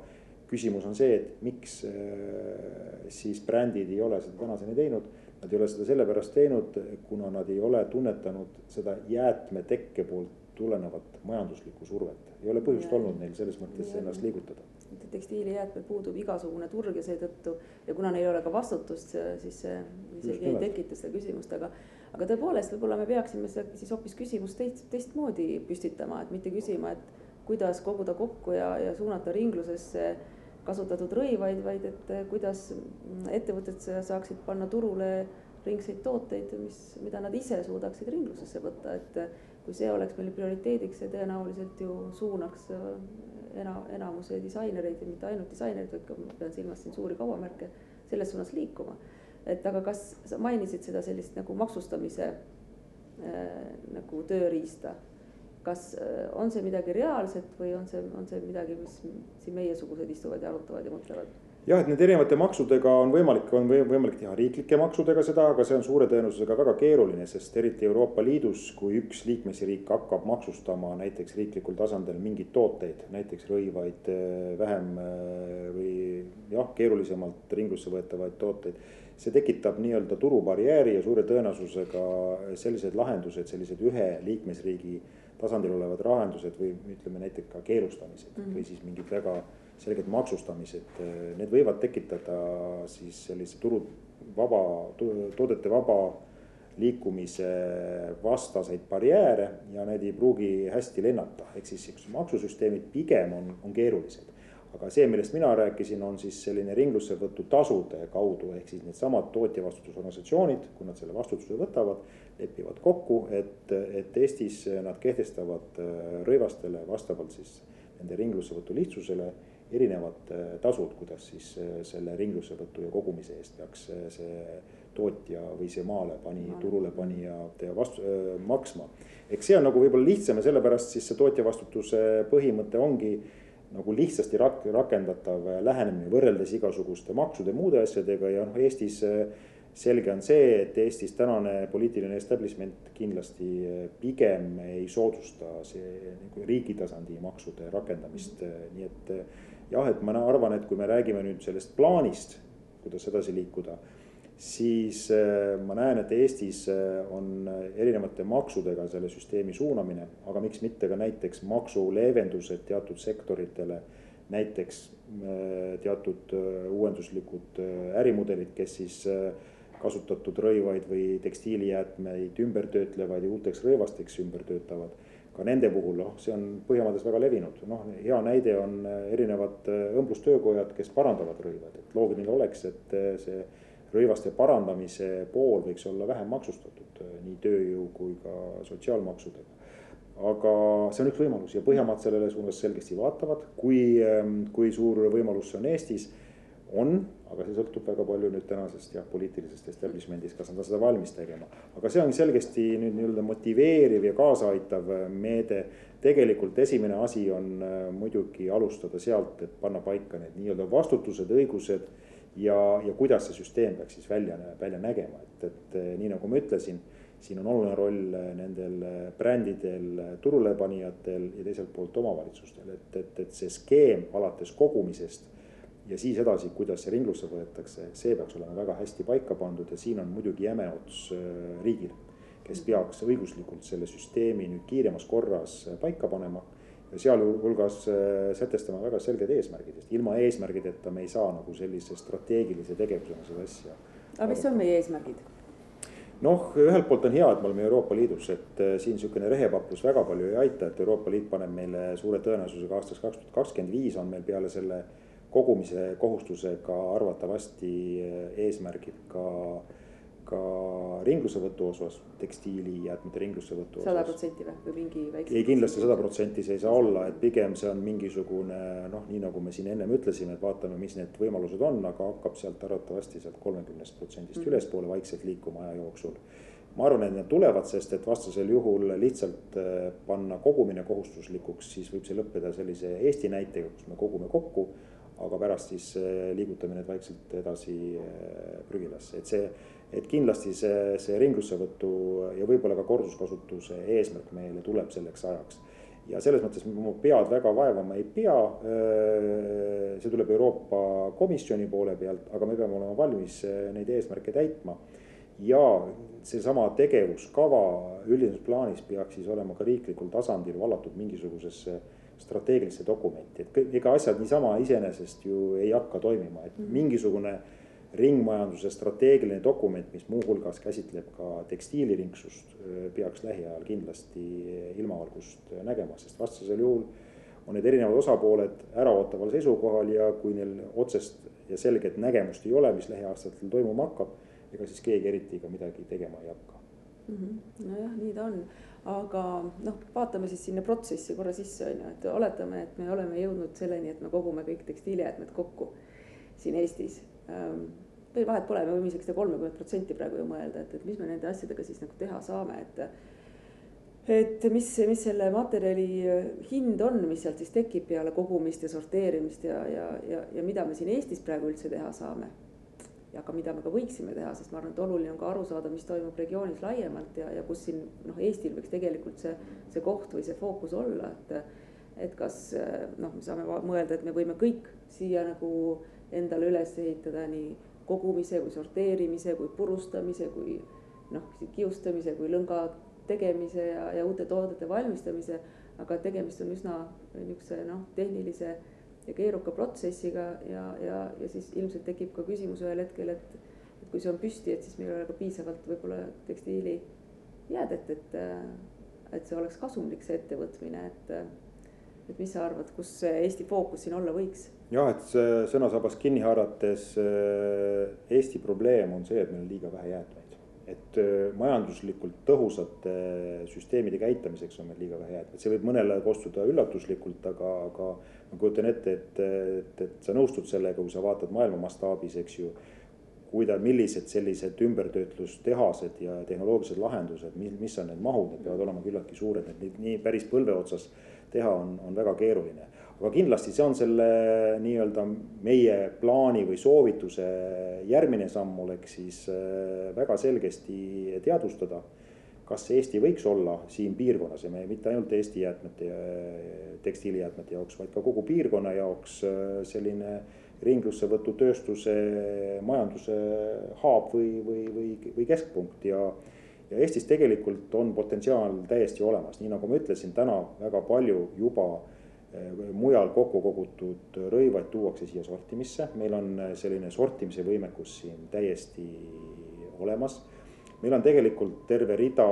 küsimus on see, et miks äh, siis brändid ei ole seda tänaseni teinud. Nad ei ole seda sellepärast teinud, kuna nad ei ole tunnetanud seda jäätmetekke poolt tulenevat majanduslikku survet. ei ole põhjust ja, olnud neil selles mõttes ja, ennast liigutada. tekstiilijäätmel puudub igasugune turg ja seetõttu ja kuna neil ei ole ka vastutust, siis see isegi ei tekita seda küsimust, aga aga tõepoolest, võib-olla me peaksime seda siis hoopis küsimust teist, teistmoodi püstitama, et mitte küsima, et kuidas koguda kokku ja, ja suunata ringlusesse kasutatud rõivaid, vaid et kuidas ettevõtted saaksid panna turule ringseid tooteid, mis, mida nad ise suudaksid ringlusesse võtta, et kui see oleks meil prioriteediks, see tõenäoliselt ju suunaks ena-, enamuse disainereid ja mitte ainult disainereid, vaid ka ma pean silmas siin suuri kaubamärke, selles suunas liikuma. Et aga kas sa mainisid seda sellist nagu maksustamise äh, nagu tööriista, kas äh, on see midagi reaalset või on see, on see midagi, mis siin meiesugused istuvad ja arutavad ja mõtlevad? jah, et nende erinevate maksudega on võimalik, on võimalik teha riiklike maksudega seda, aga see on suure tõenäosusega väga keeruline, sest eriti Euroopa Liidus, kui üks liikmesriik hakkab maksustama näiteks riiklikul tasandil mingeid tooteid, näiteks rõivaid, eh, vähem või jah, keerulisemalt ringlusse võetavaid tooteid. See tekitab nii-öelda turubarjääri ja suure tõenäosusega sellised lahendused, sellised ühe liikmesriigi tasandil olevad lahendused või ütleme näiteks ka keelustamised mm -hmm. või siis mingid väga selged maksustamised, need võivad tekitada siis sellise turu vaba, toodete vaba liikumise vastaseid barjääre ja need ei pruugi hästi lennata, ehk siis maksusüsteemid pigem on, on keerulised. Aga see, millest mina rääkisin, on siis selline ringlussevõtu tasude kaudu, ehk siis needsamad tootjavastutusorganisatsioonid, kui nad selle vastutuse võtavad, lepivad kokku, et, et Eestis nad kehtestavad rõivastele vastavalt siis nende ringlussevõtu lihtsusele erinevad äh, tasud, kuidas siis äh, selle ringlussevõtu ja kogumise eest peaks äh, see tootja või see maale pani, turule panija vastu äh, maksma. eks see on nagu võib-olla lihtsam ja sellepärast siis see tootja vastutuse põhimõte ongi nagu lihtsasti rak-, rakendatav lähenemine võrreldes igasuguste maksude, muude asjadega ja noh, Eestis selge on see, et Eestis tänane poliitiline establishment kindlasti pigem ei soodusta see nagu riigi tasandi maksude rakendamist, nii et jah, et ma arvan, et kui me räägime nüüd sellest plaanist, kuidas edasi liikuda, siis äh, ma näen, et Eestis äh, on erinevate maksudega selle süsteemi suunamine, aga miks mitte ka näiteks maksuleevendused teatud sektoritele. näiteks äh, teatud uuenduslikud ärimudelid, kes siis kasutatud rõivaid või tekstiilijäätmeid ümber töötlevad ja uuteks rõivasteks ümber töötavad ka nende puhul, noh, see on Põhjamaades väga levinud, noh, hea näide on äh, erinevad äh, õmblustöökojad, kes parandavad rõivad, et loogiline oleks, et äh, see rõivaste parandamise pool võiks olla vähem maksustatud nii tööjõu kui ka sotsiaalmaksudega. aga see on üks võimalus ja Põhjamaad sellele suunas selgesti vaatavad, kui, ähm, kui suur võimalus see on Eestis on, aga see sõltub väga palju nüüd tänasest jah, poliitilisest establishment'ist, kas nad on seda valmis tegema. aga see on selgesti nüüd nii-öelda motiveeriv ja kaasaaitav meede. tegelikult esimene asi on äh, muidugi alustada sealt, et panna paika need nii-öelda vastutused, õigused ja, ja kuidas see süsteem peaks siis välja, välja nägema, et, et äh, nii nagu ma ütlesin siin on oluline roll äh, nendel brändidel, turulepanijatel ja teiselt poolt omavalitsustel, et, et, et see skeem alates kogumisest ja siis edasi, kuidas see ringlusse võetakse, see peaks olema väga hästi paika pandud ja siin on muidugi jäme ots riigil, kes peaks õiguslikult selle süsteemi nüüd kiiremas korras paika panema sealhulgas äh, sätestama väga selged eesmärgid, sest ilma eesmärgideta me ei saa nagu sellise strateegilise tegevusena seda asja. aga mis on meie eesmärgid? noh, ühelt poolt on hea, et me oleme Euroopa Liidus, et siin niisugune rehepaplus väga palju ei aita, et Euroopa Liit paneb meile suure tõenäosusega aastaks kaks tuhat kakskümmend viis on meil peale selle kogumise kohustusega arvatavasti eh, eesmärgid ka, ka ringlussevõtu osas, tekstiilijäätmete ringlussevõtu osas. sada protsenti või, või mingi väikse? ei, kindlasti sada protsenti see ei saa olla, et pigem see on mingisugune noh, nii nagu me siin ennem ütlesime, et vaatame, mis need võimalused on, aga hakkab sealt arvatavasti sealt kolmekümnest protsendist mm. ülespoole vaikselt liikuma aja jooksul ma arvan, et need tulevad, sest et vastasel juhul lihtsalt eh, panna kogumine kohustuslikuks, siis võib see lõppeda sellise Eesti näitega, kus me kogume kokku aga pärast siis äh, liigutame need vaikselt edasi äh, prügilasse, et see, et kindlasti see, see ringlussevõtu ja võib-olla ka korduskasutuse eesmärk meile tuleb selleks ajaks. ja selles mõttes mu pead väga vaevama ei pea. Äh, see tuleb Euroopa Komisjoni poole pealt, aga me peame olema valmis neid eesmärke täitma. ja seesama tegevuskava üldises plaanis peaks siis olema ka riiklikul tasandil vallatud mingisugusesse strateegilisse dokumenti, et kõik, ega asjad niisama iseenesest ju ei hakka toimima, et mhm. mingisugune ringmajanduse strateegiline dokument, mis muuhulgas käsitleb ka tekstiiliringsust, peaks lähiajal kindlasti ilmavalgust nägema, sest vastasel juhul on need erinevad osapooled äraootaval seisukohal ja kui neil otsest ja selget nägemust ei ole, mis lähiaastatel toimuma hakkab, ega siis keegi eriti ka midagi tegema ei hakka mm. -hmm. nojah, nii ta on, aga noh, vaatame siis sinna protsessi korra sisse on ju, et oletame, et me oleme jõudnud selleni, et me kogume kõik tekstiilijäätmed kokku siin Eestis või vahet pole, me võime isegi seda kolmekümmet protsenti praegu ju mõelda, et, et mis me nende asjadega siis nagu teha saame, et et mis, mis selle materjali äh, hind on, mis sealt siis tekib peale kogumist ja sorteerimist ja, ja, ja, ja mida me siin Eestis praegu üldse teha saame. ja ka mida me ka võiksime teha, sest ma arvan, et oluline on ka aru saada, mis toimub regioonis laiemalt ja, ja kus siin noh, Eestil võiks tegelikult see, see koht või see fookus olla, et. et kas noh, me saame mõelda, et me võime kõik siia nagu endale üles ehitada nii kogumise kui sorteerimise kui purustamise kui noh, kiustamise kui lõnga tegemise ja, ja uute toodete valmistamise, aga tegemist on üsna niisuguse noh, tehnilise ja keeruka protsessiga ja, ja, ja siis ilmselt tekib ka küsimus ühel hetkel, et, et kui see on püsti, et siis meil ei ole ka piisavalt võib-olla tekstiilijäädet, et, et see oleks kasumlik, see ettevõtmine, et, et mis sa arvad, kus Eesti fookus siin olla võiks? Jah, et sõnasabast kinni haarates Eesti probleem on see, et meil on liiga vähe jäätmeid. Et äh, majanduslikult tõhusate süsteemide käitamiseks on meil liiga vähe jäätmeid, see võib mõnele kostuda üllatuslikult, aga, aga ma kujutan ette, et, et, et sa nõustud sellega, kui sa vaatad maailma mastaabis, eks ju. kuida-, millised sellised ümbertöötlustehased ja tehnoloogilised lahendused, mis on need mahud, need peavad olema küllaltki suured, et neid nii päris põlve otsas teha on, on väga keeruline aga kindlasti see on selle nii-öelda meie plaani või soovituse järgmine samm oleks siis äh, väga selgesti teadvustada. kas Eesti võiks olla siin piirkonnas ja me mitte ainult Eesti jäätmete, tekstiilijäätmete jaoks, vaid ka kogu piirkonna jaoks äh, selline ringlussevõtutööstuse majanduse haab või, või, või, või keskpunkt ja ja Eestis tegelikult on potentsiaal täiesti olemas, nii nagu ma ütlesin, täna väga palju juba äh, Äh, mujal kokku kogutud rõivaid tuuakse siia sortimisse, meil on äh, selline sortimise võimekus siin täiesti olemas. meil on tegelikult terve rida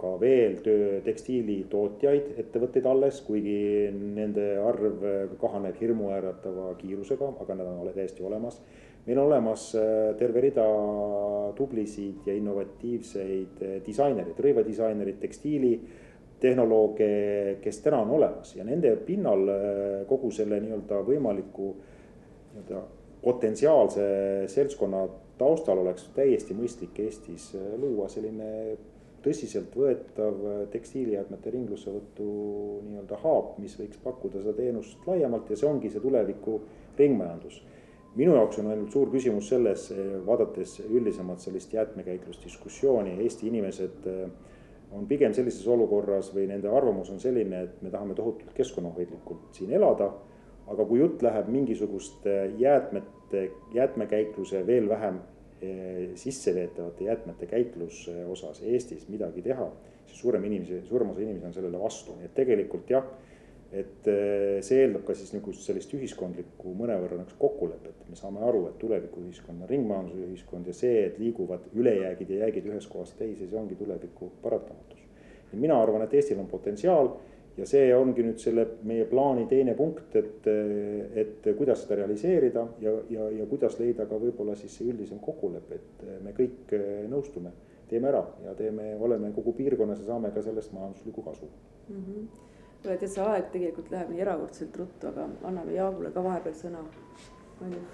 ka veel töö tekstiilitootjaid, ettevõtteid alles, kuigi nende arv kahaneb hirmuäratava kiirusega, aga nad on täiesti olemas. meil on olemas äh, terve rida tublisid ja innovatiivseid disainereid, rõivadisainereid, tekstiili tehnolooge, kes täna on olemas ja nende pinnal äh, kogu selle nii-öelda võimaliku nii-öelda potentsiaalse seltskonna taustal oleks täiesti mõistlik Eestis äh, luua selline tõsiseltvõetav äh, tekstiilijäätmete ringlussevõtu nii-öelda haab, mis võiks pakkuda seda teenust laiemalt ja see ongi see tuleviku ringmajandus. minu jaoks on ainult suur küsimus selles, vaadates üldisemalt sellist jäätmekäitlusdiskussiooni, Eesti inimesed äh, on pigem sellises olukorras või nende arvamus on selline, et me tahame tohutult keskkonnahoidlikult siin elada. aga kui jutt läheb mingisuguste jäätmete, jäätmekäitluse veel vähem eh, sisseveetavate jäätmete käitluse osas Eestis midagi teha, siis suurem inimesi, suurem osa inimesi on sellele vastu, nii et tegelikult jah et eh, see eeldab ka siis niisugust sellist ühiskondlikku mõnevõrra niisugust kokkulepet, me saame aru, et tulevikuühiskond on ringmajanduse ühiskond ja see, et liiguvad ülejäägid ja jäägid ühest kohast teise, see ongi tuleviku paratamatus. ja mina arvan, et Eestil on potentsiaal ja see ongi nüüd selle meie plaani teine punkt, et, et kuidas seda realiseerida ja, ja, ja kuidas leida ka võib-olla siis see üldisem kokkulepe, et me kõik nõustume, teeme ära ja teeme, oleme kogu piirkonnas ja saame ka sellest majanduslikku kasu mm. -hmm kuule, tead, see aeg tegelikult läheb nii erakordselt ruttu, aga anname Jaagule ka vahepeal sõna. on ju?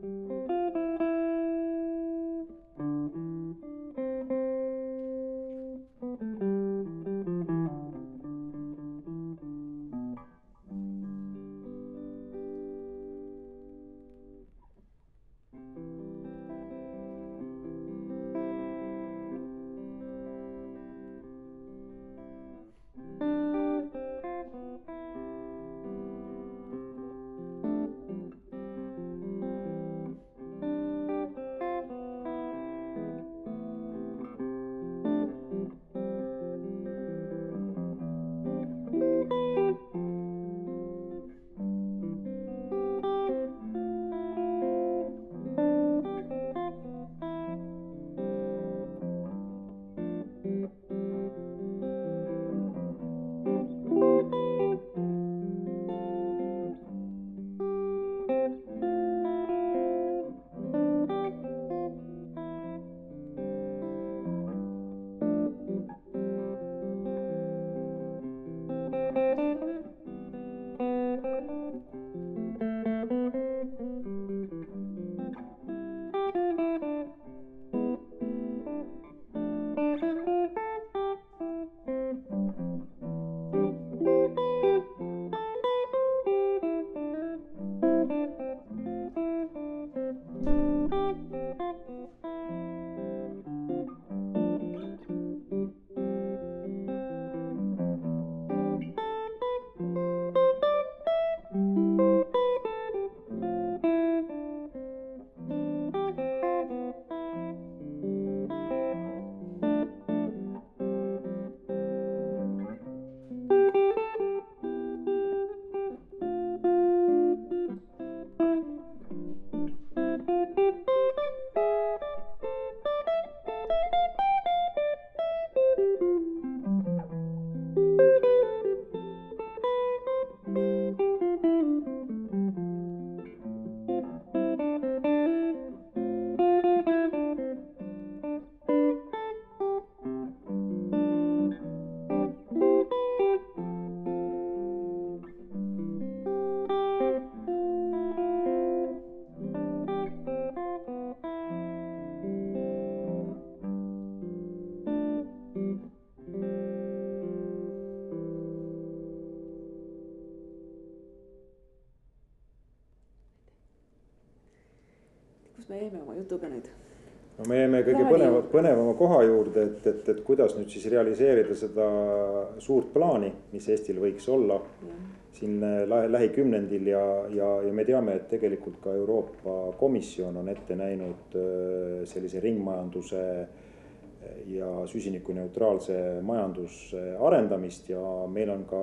Música jutuga nüüd? no me jäime kõige põneva, põnevama koha juurde, et, et, et kuidas nüüd siis realiseerida seda suurt plaani, mis Eestil võiks olla siin äh, lä- lähikümnendil ja, ja, ja me teame, et tegelikult ka Euroopa Komisjon on ette näinud äh, sellise ringmajanduse ja süsinikuneutraalse majanduse arendamist ja meil on ka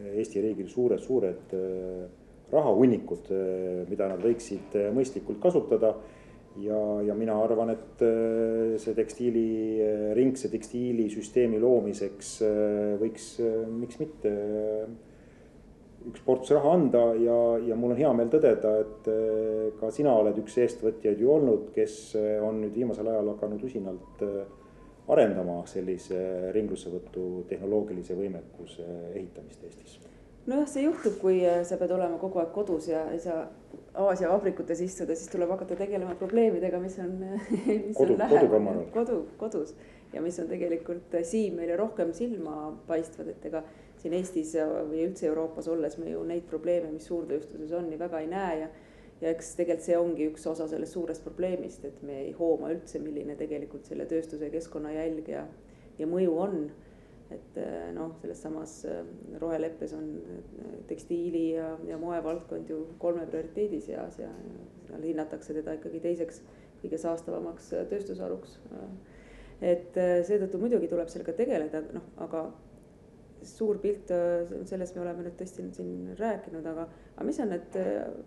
Eesti riigil suured, suured äh, rahahunnikud, mida nad võiksid äh, mõistlikult kasutada ja, ja mina arvan, et äh, see tekstiili, ringse tekstiilisüsteemi loomiseks äh, võiks, miks mitte, üks ports raha anda ja, ja mul on hea meel tõdeda, et ka sina oled üks eestvõtjaid ju olnud, kes on nüüd viimasel ajal hakanud usinalt arendama sellise ringlussevõtu tehnoloogilise võimekuse ehitamist Eestis nojah, see juhtub, kui äh, sa pead olema kogu aeg kodus ja ei saa Aasia vabrikutes istuda, siis tuleb hakata tegelema probleemidega, mis on, mis Kodu- on lähemal, kodu, kodus. Ja mis on tegelikult äh, siin meile rohkem silma paistvad, et ega siin Eestis ja- või üldse Euroopas olles me ju neid probleeme, mis suurtööstuses on, nii väga ei näe ja ja eks tegelikult see ongi üks osa sellest suurest probleemist, et me ei hooma üldse, milline tegelikult selle tööstuse keskkonnajälg ja, ja mõju on et äh, noh, selles samas äh, roheleppes on äh, tekstiili ja, ja moevaldkond ju kolme prioriteedi seas ja seal hinnatakse teda ikkagi teiseks kõige saastavamaks äh, tööstusharuks. et äh, seetõttu muidugi tuleb sellega tegeleda, noh, aga suur pilt, äh, sellest me oleme nüüd tõesti siin rääkinud, aga, aga mis on need,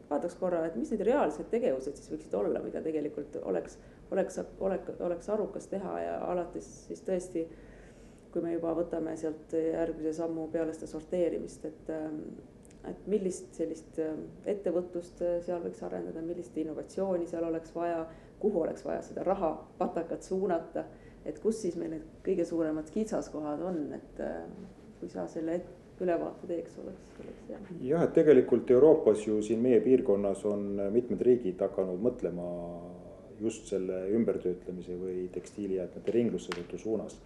vaataks korra, et mis need reaalsed tegevused siis võiksid olla, mida tegelikult oleks, oleks, oleks, oleks arukas teha ja alates siis tõesti kui me juba võtame sealt järgmise sammu peale seda sorteerimist, et, et millist sellist ettevõtlust seal võiks arendada, millist innovatsiooni seal oleks vaja, kuhu oleks vaja seda raha, patakat suunata, et kus siis meil need kõige suuremad kitsaskohad on, et kui sa selle ülevaate teeks, oleks, oleks hea. jah, et tegelikult Euroopas ju siin meie piirkonnas on mitmed riigid hakanud mõtlema just selle ümbertöötlemise või tekstiilijäätmete ringlussevõtu suunas.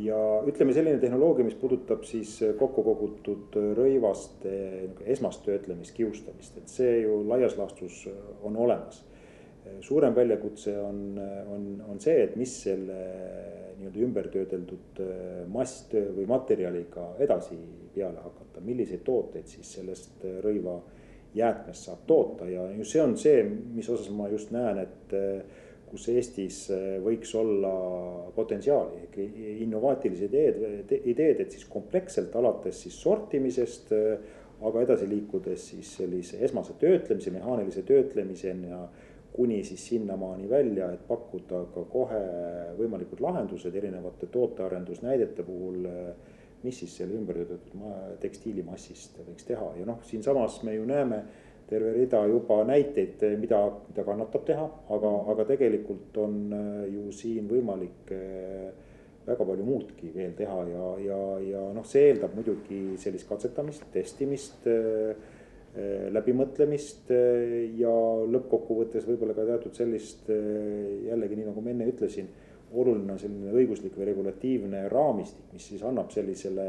Ja ütleme, selline tehnoloogia, mis puudutab siis kokku kogutud rõivaste niisugune esmast töötlemist, kiustamist, et see ju laias laastus on olemas. suurem väljakutse on, on, on see, et mis selle nii-öelda ümbertöödeldud masstöö või materjaliga edasi peale hakata, milliseid tooteid siis sellest rõiva jäätmest saab toota ja just see on see, mis osas ma just näen, et kus Eestis võiks olla potentsiaali, innovaatilised ideed, ideed, et siis kompleksselt alates siis sortimisest, aga edasi liikudes siis sellise esmase töötlemise, mehaanilise töötlemiseni ja kuni siis sinnamaani välja, et pakkuda ka kohe võimalikud lahendused erinevate tootearendusnäidete puhul mis siis selle ümbertöötatud tekstiilimassist võiks teha. Ja noh, siinsamas me ju näeme terve rida juba näiteid, mida, mida kannatab teha, aga, aga tegelikult on ju siin võimalik väga palju muudki veel teha ja, ja, ja noh, see eeldab muidugi sellist katsetamist, testimist läbimõtlemist ja lõppkokkuvõttes võib-olla ka teatud sellist jällegi nii nagu ma enne ütlesin oluline on selline õiguslik või regulatiivne raamistik, mis siis annab sellisele,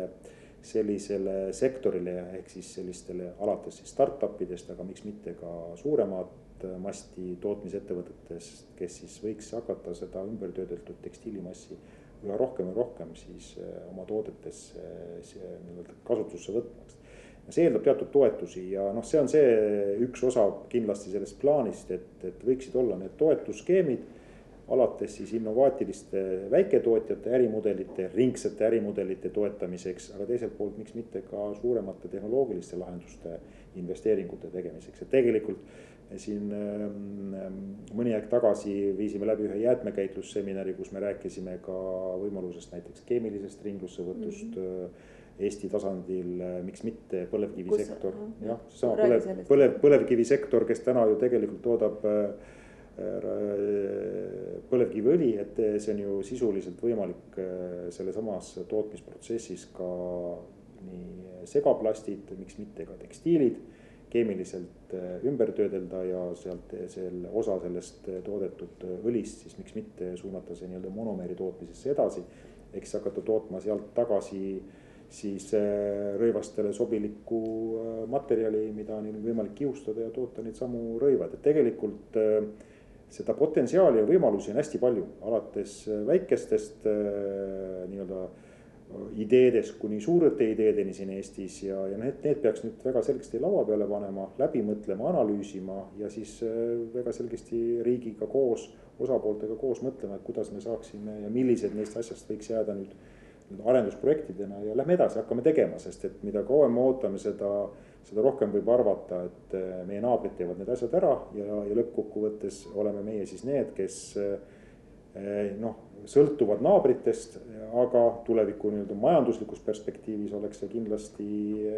sellisele sektorile ehk siis sellistele alates siis startup idest, aga miks mitte ka suuremat masti tootmisettevõtetest, kes siis võiks hakata seda ümbertöödeldud tekstiilimassi üha rohkem ja rohkem siis eh, oma toodetesse nii-öelda kasutusse võtma. See eeldab teatud toetusi ja noh, see on see üks osa kindlasti sellest plaanist, et, et võiksid olla need toetusskeemid alates siis innovaatiliste väiketootjate ärimudelite, ringsete ärimudelite toetamiseks, aga teiselt poolt, miks mitte ka suuremate tehnoloogiliste lahenduste investeeringute tegemiseks, et tegelikult siin ähm, mõni aeg tagasi viisime läbi ühe jäätmekäitlusseminari, kus me rääkisime ka võimalusest näiteks keemilisest ringlussevõtust mm. -hmm Eesti tasandil, miks mitte põlevkivisektor, jah, seesama põlev, põlev, põlevkivisektor, kes täna ju tegelikult toodab äh, põlevkiviõli, et see on ju sisuliselt võimalik äh, sellesamas tootmisprotsessis ka nii segaplastid, miks mitte ka tekstiilid keemiliselt ümber töödelda ja sealt selle osa sellest toodetud õlist siis miks mitte suunata see nii-öelda monomeeri tootmisesse edasi. ehk siis hakata tootma sealt tagasi siis rõivastele sobilikku materjali, mida on võimalik kiustada ja toota neid samu rõivad, et tegelikult äh, seda potentsiaali ja võimalusi on hästi palju, alates äh, väikestest äh, nii-öelda äh, ideedest kuni suurte ideedeni siin Eestis ja, ja need, need peaks nüüd väga selgesti laua peale panema, läbi mõtlema, analüüsima ja siis väga selgesti riigiga koos, osapooltega koos mõtlema, et kuidas me saaksime ja millised neist asjast võiks jääda nüüd arendusprojektidena ja lähme edasi, hakkame tegema, sest et mida kauem me ootame seda seda rohkem võib arvata, et äh, meie naabrid teevad need asjad ära ja, ja lõppkokkuvõttes oleme meie siis need, kes äh, noh, sõltuvad naabritest, aga tuleviku nii-öelda majanduslikus perspektiivis oleks see kindlasti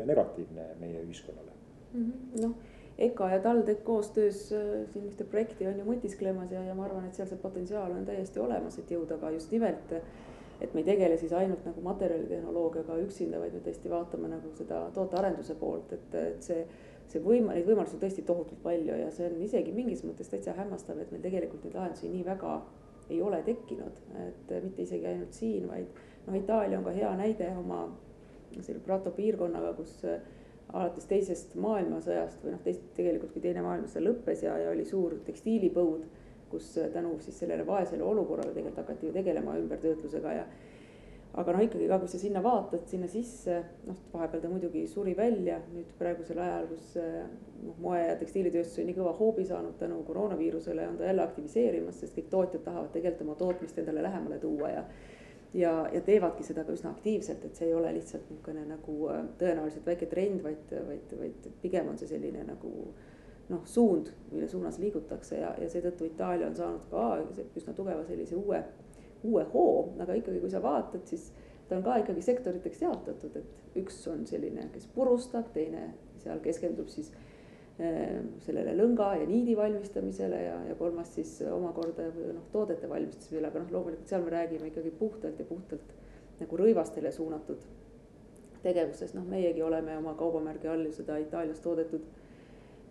negatiivne meie ühiskonnale. Mm -hmm.. noh, EKA ja TalTech koostöös äh, siin ühte projekti on ju mõtisklemas ja, ja ma arvan, et seal see potentsiaal on täiesti olemas, et jõuda ka just nimelt et me ei tegele siis ainult nagu materjalitehnoloogiaga üksinda, vaid me tõesti vaatame nagu seda tootearenduse poolt, et, et see, see võima-, neid võimalusi on tõesti tohutult palju ja see on isegi mingis mõttes täitsa hämmastav, et meil tegelikult neid lahendusi nii väga ei ole tekkinud, et mitte isegi ainult siin, vaid noh, Itaalia on ka hea näide oma selle Prato piirkonnaga, kus äh, alates teisest maailmasõjast või noh, teist tegelikult, kui teine maailmasõda lõppes ja, ja oli suur tekstiilipõud kus äh, tänu siis sellele vaesele olukorrale tegelikult hakati ju tegelema ümbertöötlusega ja aga noh, ikkagi ka kui sa sinna vaatad, sinna sisse, noh, vahepeal ta muidugi suri välja nüüd praegusel ajal, kus äh, noh, moe- ja tekstiilitööstus on nii kõva hoobi saanud tänu koroonaviirusele, on ta jälle aktiviseerimas, sest kõik tootjad tahavad tegelikult oma tootmist endale lähemale tuua ja ja, ja teevadki seda ka üsna aktiivselt, et see ei ole lihtsalt niisugune nagu äh, tõenäoliselt väike trend, vaid, vaid, vaid pigem on see selline nagu äh, noh, suund, mille suunas liigutakse ja, ja seetõttu Itaalia on saanud ka üsna tugeva sellise uue, uue hoo, aga ikkagi, kui sa vaatad, siis ta on ka ikkagi sektoriteks jaotatud, et üks on selline, kes purustab, teine seal keskendub siis äh, sellele lõnga ja niidi valmistamisele ja, ja kolmas siis omakorda noh, toodete valmistamisele, aga noh, loomulikult seal me räägime ikkagi puhtalt ja puhtalt nagu rõivastele suunatud tegevusest, noh, meiegi oleme oma kaubamärgi all ju seda Itaalias toodetud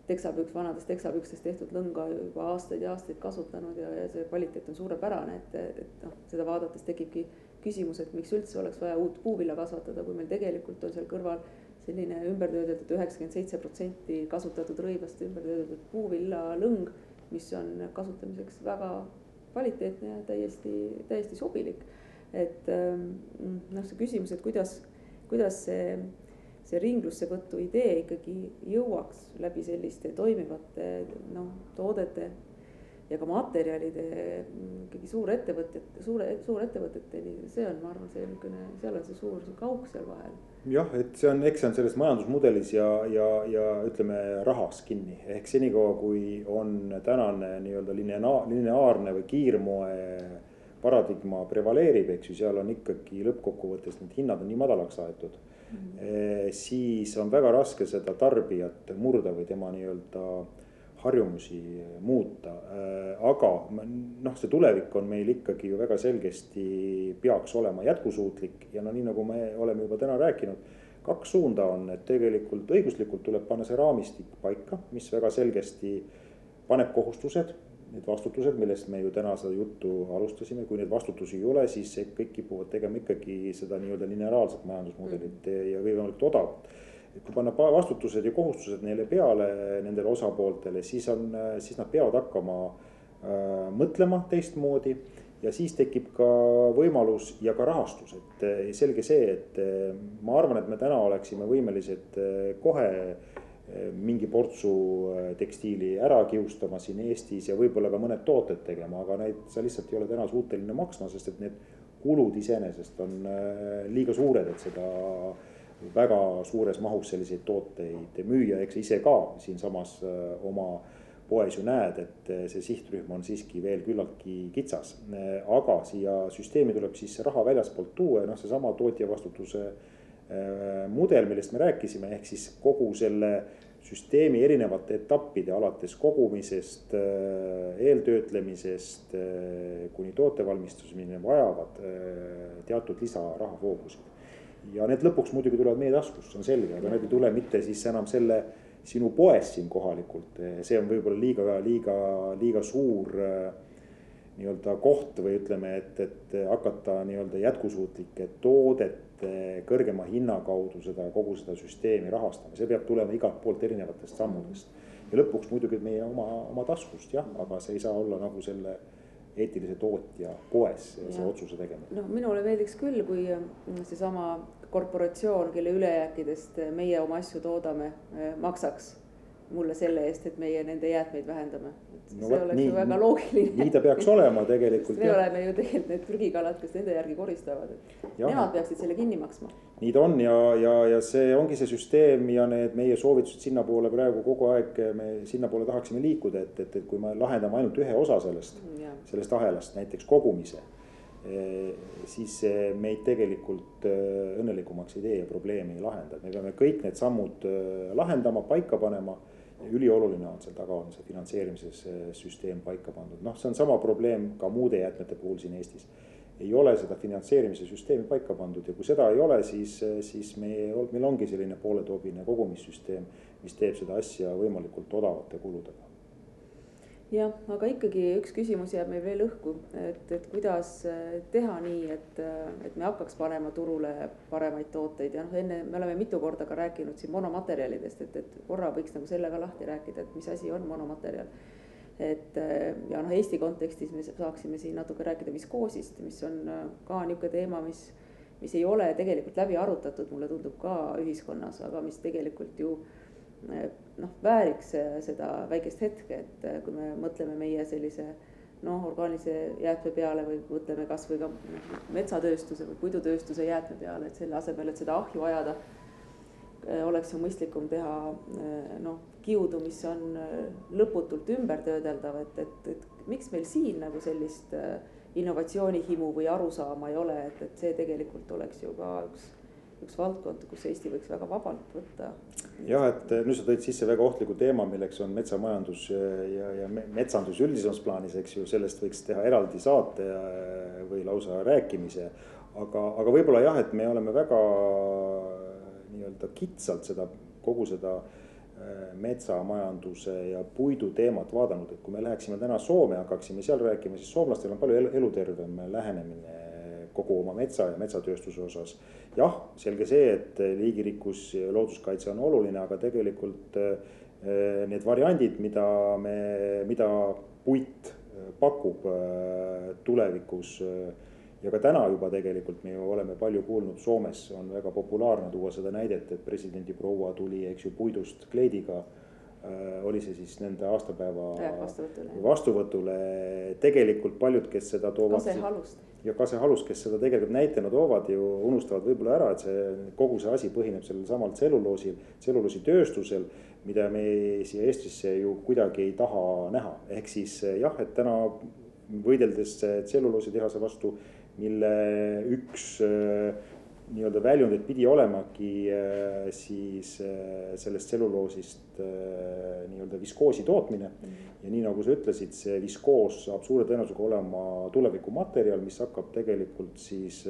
teksapüks, vanadest teksapükstest tehtud lõnga juba aastaid ja aastaid kasutanud ja, ja see kvaliteet on suurepärane, et, et noh, seda vaadates tekibki küsimus, et miks üldse oleks vaja uut puuvilja kasvatada, kui meil tegelikult on seal kõrval selline ümbertöödeldud üheksakümmend seitse protsenti kasutatud rõivast ümbertöödeldud puuviljalõng, mis on kasutamiseks väga kvaliteetne ja täiesti, täiesti sobilik. et ähm, noh, see küsimus, et kuidas, kuidas see see ringlussevõtu idee ikkagi jõuaks läbi selliste toimivate noh, toodete ja ka materjalide ikkagi suurettevõtjate, suure, suurettevõteteni, see on, ma arvan, see niisugune, seal on see suur sihuke auk seal vahel. jah, et see on, eks see on selles majandusmudelis ja, ja, ja ütleme rahas kinni, ehk senikaua, kui on tänane nii-öelda lineaar, lineaarne või kiirmoe paradigma prevaleerib, eks ju, seal on ikkagi lõppkokkuvõttes need hinnad on nii madalaks aetud. Siis on väga raske seda tarbijat murda või tema nii-öelda harjumusi muuta. aga noh, see tulevik on meil ikkagi ju väga selgesti peaks olema jätkusuutlik ja no nii nagu me oleme juba täna rääkinud kaks suunda on, et tegelikult õiguslikult tuleb panna see raamistik paika, mis väga selgesti paneb kohustused need vastutused, millest me ju täna seda juttu alustasime, kui neid vastutusi ei ole, siis kõik kipuvad tegema ikkagi seda nii-öelda lineaarset majandusmudelit mm. ja võimalikult odavat. et kui panna vastutused ja kohustused neile peale, nendele osapooltele, siis on, siis nad peavad hakkama äh, mõtlema teistmoodi ja siis tekib ka võimalus ja ka rahastus, et selge see, et ma arvan, et me täna oleksime võimelised kohe mingi portsu äh, tekstiili ära kiustama siin Eestis ja võib-olla ka mõned tooted tegema, aga neid sa lihtsalt ei ole täna suuteline maksma, sest et need kulud iseenesest on äh, liiga suured, et seda väga suures mahus selliseid tooteid müüa, eks sa ise ka siinsamas äh, oma poes ju näed, et see sihtrühm on siiski veel küllaltki kitsas. aga siia süsteemi tuleb siis raha väljaspoolt tuua ja noh, seesama tootja vastutuse Äh, mudel, millest me rääkisime, ehk siis kogu selle süsteemi erinevate etappide alates kogumisest, äh, eeltöötlemisest äh, kuni tootevalmistuseni vajavad teatud lisarahavoogusid. ja need lõpuks muidugi tulevad meie taskust, see on selge, aga need ei tule mitte siis enam selle sinu poest siin kohalikult, see on võib-olla liiga, liiga, liiga suur nii-öelda koht või ütleme, et, et hakata nii-öelda jätkusuutlike toodet kõrgema hinna kaudu seda, kogu seda süsteemi rahastama, see peab tulema igalt poolt erinevatest sammudest. ja lõpuks muidugi meie oma, oma taskust jah, aga see ei saa olla nagu selle eetilise tootja poes see otsuse tegemine. noh, minule meeldiks küll, kui seesama korporatsioon, kelle ülejääkidest meie oma asju toodame, maksaks mulle selle eest, et meie nende jäätmeid vähendame. No, see oleks nii, ju väga loogiline. nii ta peaks olema tegelikult. me oleme ju tegelikult need prügikalad, kes nende järgi koristavad, et ja. nemad peaksid selle kinni maksma. nii ta on ja, ja, ja see ongi see süsteem ja need meie soovitused sinnapoole praegu kogu aeg me sinnapoole tahaksime liikuda, et, et, et kui me lahendame ainult ühe osa sellest, sellest ahelast, näiteks kogumise eh, siis meid tegelikult eh, õnnelikumaks ei tee ja probleemi ei lahenda, me peame kõik need sammud eh, lahendama, paika panema ülioluline on seal taga on see finantseerimise süsteem paika pandud, noh, see on sama probleem ka muude jäätmete puhul siin Eestis. ei ole seda finantseerimise süsteemi paika pandud ja kui seda ei ole, siis, siis meie, meil ongi selline pooletoobine kogumissüsteem, mis teeb seda asja võimalikult odavate kuludega jah, aga ikkagi üks küsimus jääb meil veel õhku, et, et kuidas äh, teha nii, et, äh, et me hakkaks panema turule paremaid tooteid ja noh, enne me oleme mitu korda ka rääkinud siin monomaterjalidest, et, et korra võiks nagu selle ka lahti rääkida, et mis asi on monomaterjal. et äh, ja noh, Eesti kontekstis me saaksime siin natuke rääkida viskoosist, mis on ka niisugune teema, mis, mis ei ole tegelikult läbi arutatud, mulle tundub ka ühiskonnas, aga mis tegelikult ju noh, vääriks seda väikest hetke, et äh, kui me mõtleme meie sellise noh, orgaanilise jäätme peale või mõtleme kasvõi ka noh, metsatööstuse või puidutööstuse jäätme peale, et selle asemel, et seda ahju ajada, äh, oleks ju mõistlikum teha äh, noh, kiudu, mis on lõputult ümbertöödeldav, et, et, et miks meil siin nagu sellist innovatsioonihimu või arusaama ei ole, et, et see tegelikult oleks ju ka üks üks valdkond, kus Eesti võiks väga vabalt võtta. jah, et nüüd sa tõid sisse väga ohtliku teema, milleks on metsamajandus ja, ja metsandus üldisemas plaanis, eks ju, sellest võiks teha eraldi saate või lausa rääkimise. aga, aga võib-olla jah, et me oleme väga nii-öelda kitsalt seda, kogu seda metsamajanduse ja puidu teemat vaadanud, et kui me läheksime täna Soome, hakkaksime seal rääkima, siis soomlastel on palju elutervem lähenemine kogu oma metsa ja metsatööstuse osas. jah, selge see, et liigirikkus ja looduskaitse on oluline, aga tegelikult eh, need variandid, mida me, mida puit eh, pakub eh, tulevikus ja ka täna juba tegelikult me ju oleme palju kuulnud, Soomes on väga populaarne tuua seda näidet, et presidendi proua tuli, eks ju, puidust kleidiga oli see siis nende aastapäeva vastuvõtule. vastuvõtule, tegelikult paljud, kes seda toovad. kasehalust ja Kase Halus, kes seda tegelikult näitena toovad ju, unustavad võib-olla ära, et see kogu see asi põhineb sellel samal tselluloosil, tselluloositööstusel, mida me siia Eestisse ju kuidagi ei taha näha, ehk siis jah, et täna võideldes tselluloositehase vastu, mille üks nii-öelda väljundeid pidi olemagi äh, siis äh, sellest tselluloosist nii-öelda viskoosi tootmine mm. -hmm. ja nii nagu sa ütlesid, see viskoos saab suure tõenäosusega olema tulevikumaterjal, mis hakkab tegelikult siis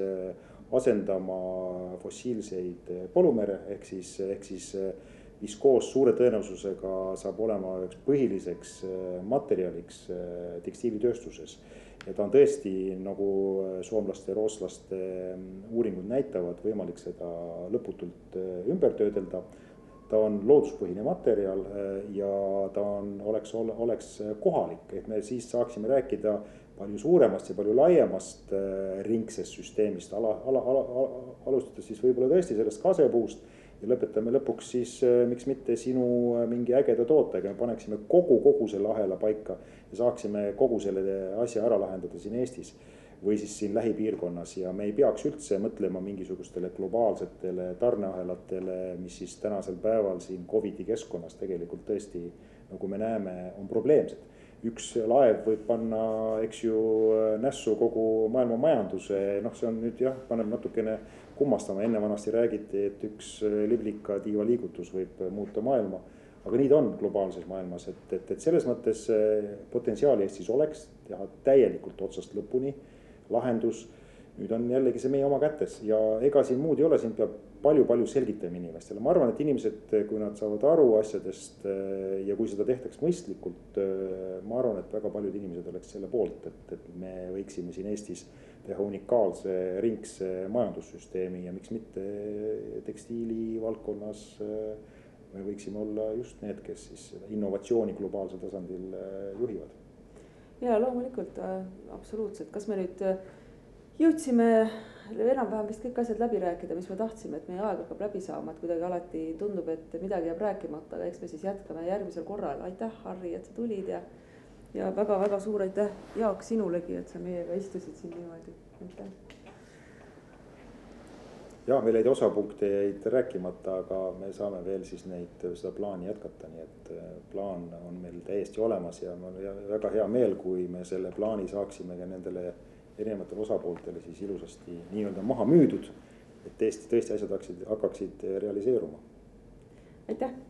asendama fossiilseid polümere ehk siis, ehk siis viskoos suure tõenäosusega saab olema üheks põhiliseks materjaliks tekstiilitööstuses ja ta on tõesti nagu äh, soomlaste, rootslaste mm, uuringud näitavad, võimalik seda lõputult äh, ümber töödelda. ta on looduspõhine materjal äh, ja ta on, oleks, oleks kohalik, et me siis saaksime rääkida palju suuremast ja palju laiemast ringsest süsteemist, ala, ala, ala, ala, alustades siis võib-olla tõesti sellest kasepuust ja lõpetame lõpuks siis miks mitte sinu mingi ägeda tootega, me paneksime kogu, kogu selle ahela paika ja saaksime kogu selle asja ära lahendada siin Eestis või siis siin lähipiirkonnas ja me ei peaks üldse mõtlema mingisugustele globaalsetele tarneahelatele, mis siis tänasel päeval siin Covidi keskkonnas tegelikult tõesti, nagu me näeme, on probleemsed. üks laev võib panna, eks ju, nässu kogu maailma majanduse, noh, see on nüüd jah, paneb natukene kummastama, enne vanasti räägiti, et üks liblika tiiva liigutus võib muuta maailma aga nii ta on globaalses maailmas, et, et, et selles mõttes potentsiaali Eestis oleks teha täielikult otsast lõpuni lahendus. nüüd on jällegi see meie oma kätes ja ega siin muud ei ole, siin peab palju-palju selgitama inimestele, ma arvan, et inimesed, kui nad saavad aru asjadest ja kui seda tehtaks mõistlikult. ma arvan, et väga paljud inimesed oleks selle poolt, et, et me võiksime siin Eestis teha unikaalse ringse majandussüsteemi ja miks mitte tekstiili valdkonnas me võiksime olla just need, kes siis seda innovatsiooni globaalsel tasandil äh, juhivad. ja loomulikult äh, absoluutselt, kas me nüüd äh, jõudsime enam-vähem vist kõik asjad läbi rääkida, mis me tahtsime, et meie aeg hakkab läbi saama, et kuidagi alati tundub, et midagi jääb rääkimata, aga eks me siis jätkame järgmisel korral. aitäh, Harri, et sa tulid ja, ja väga-väga suur aitäh, Jaak, sinulegi, et sa meiega istusid siin niimoodi, aitäh ja meil jäid osapunkte jäid rääkimata, aga me saame veel siis neid, seda plaani jätkata, nii et äh, plaan on meil täiesti olemas ja mul on väga hea meel, kui me selle plaani saaksime ka nendele erinevatele osapooltele siis ilusasti nii-öelda maha müüdud. et tõesti, tõesti asjad hakkasid, hakkaksid realiseeruma. aitäh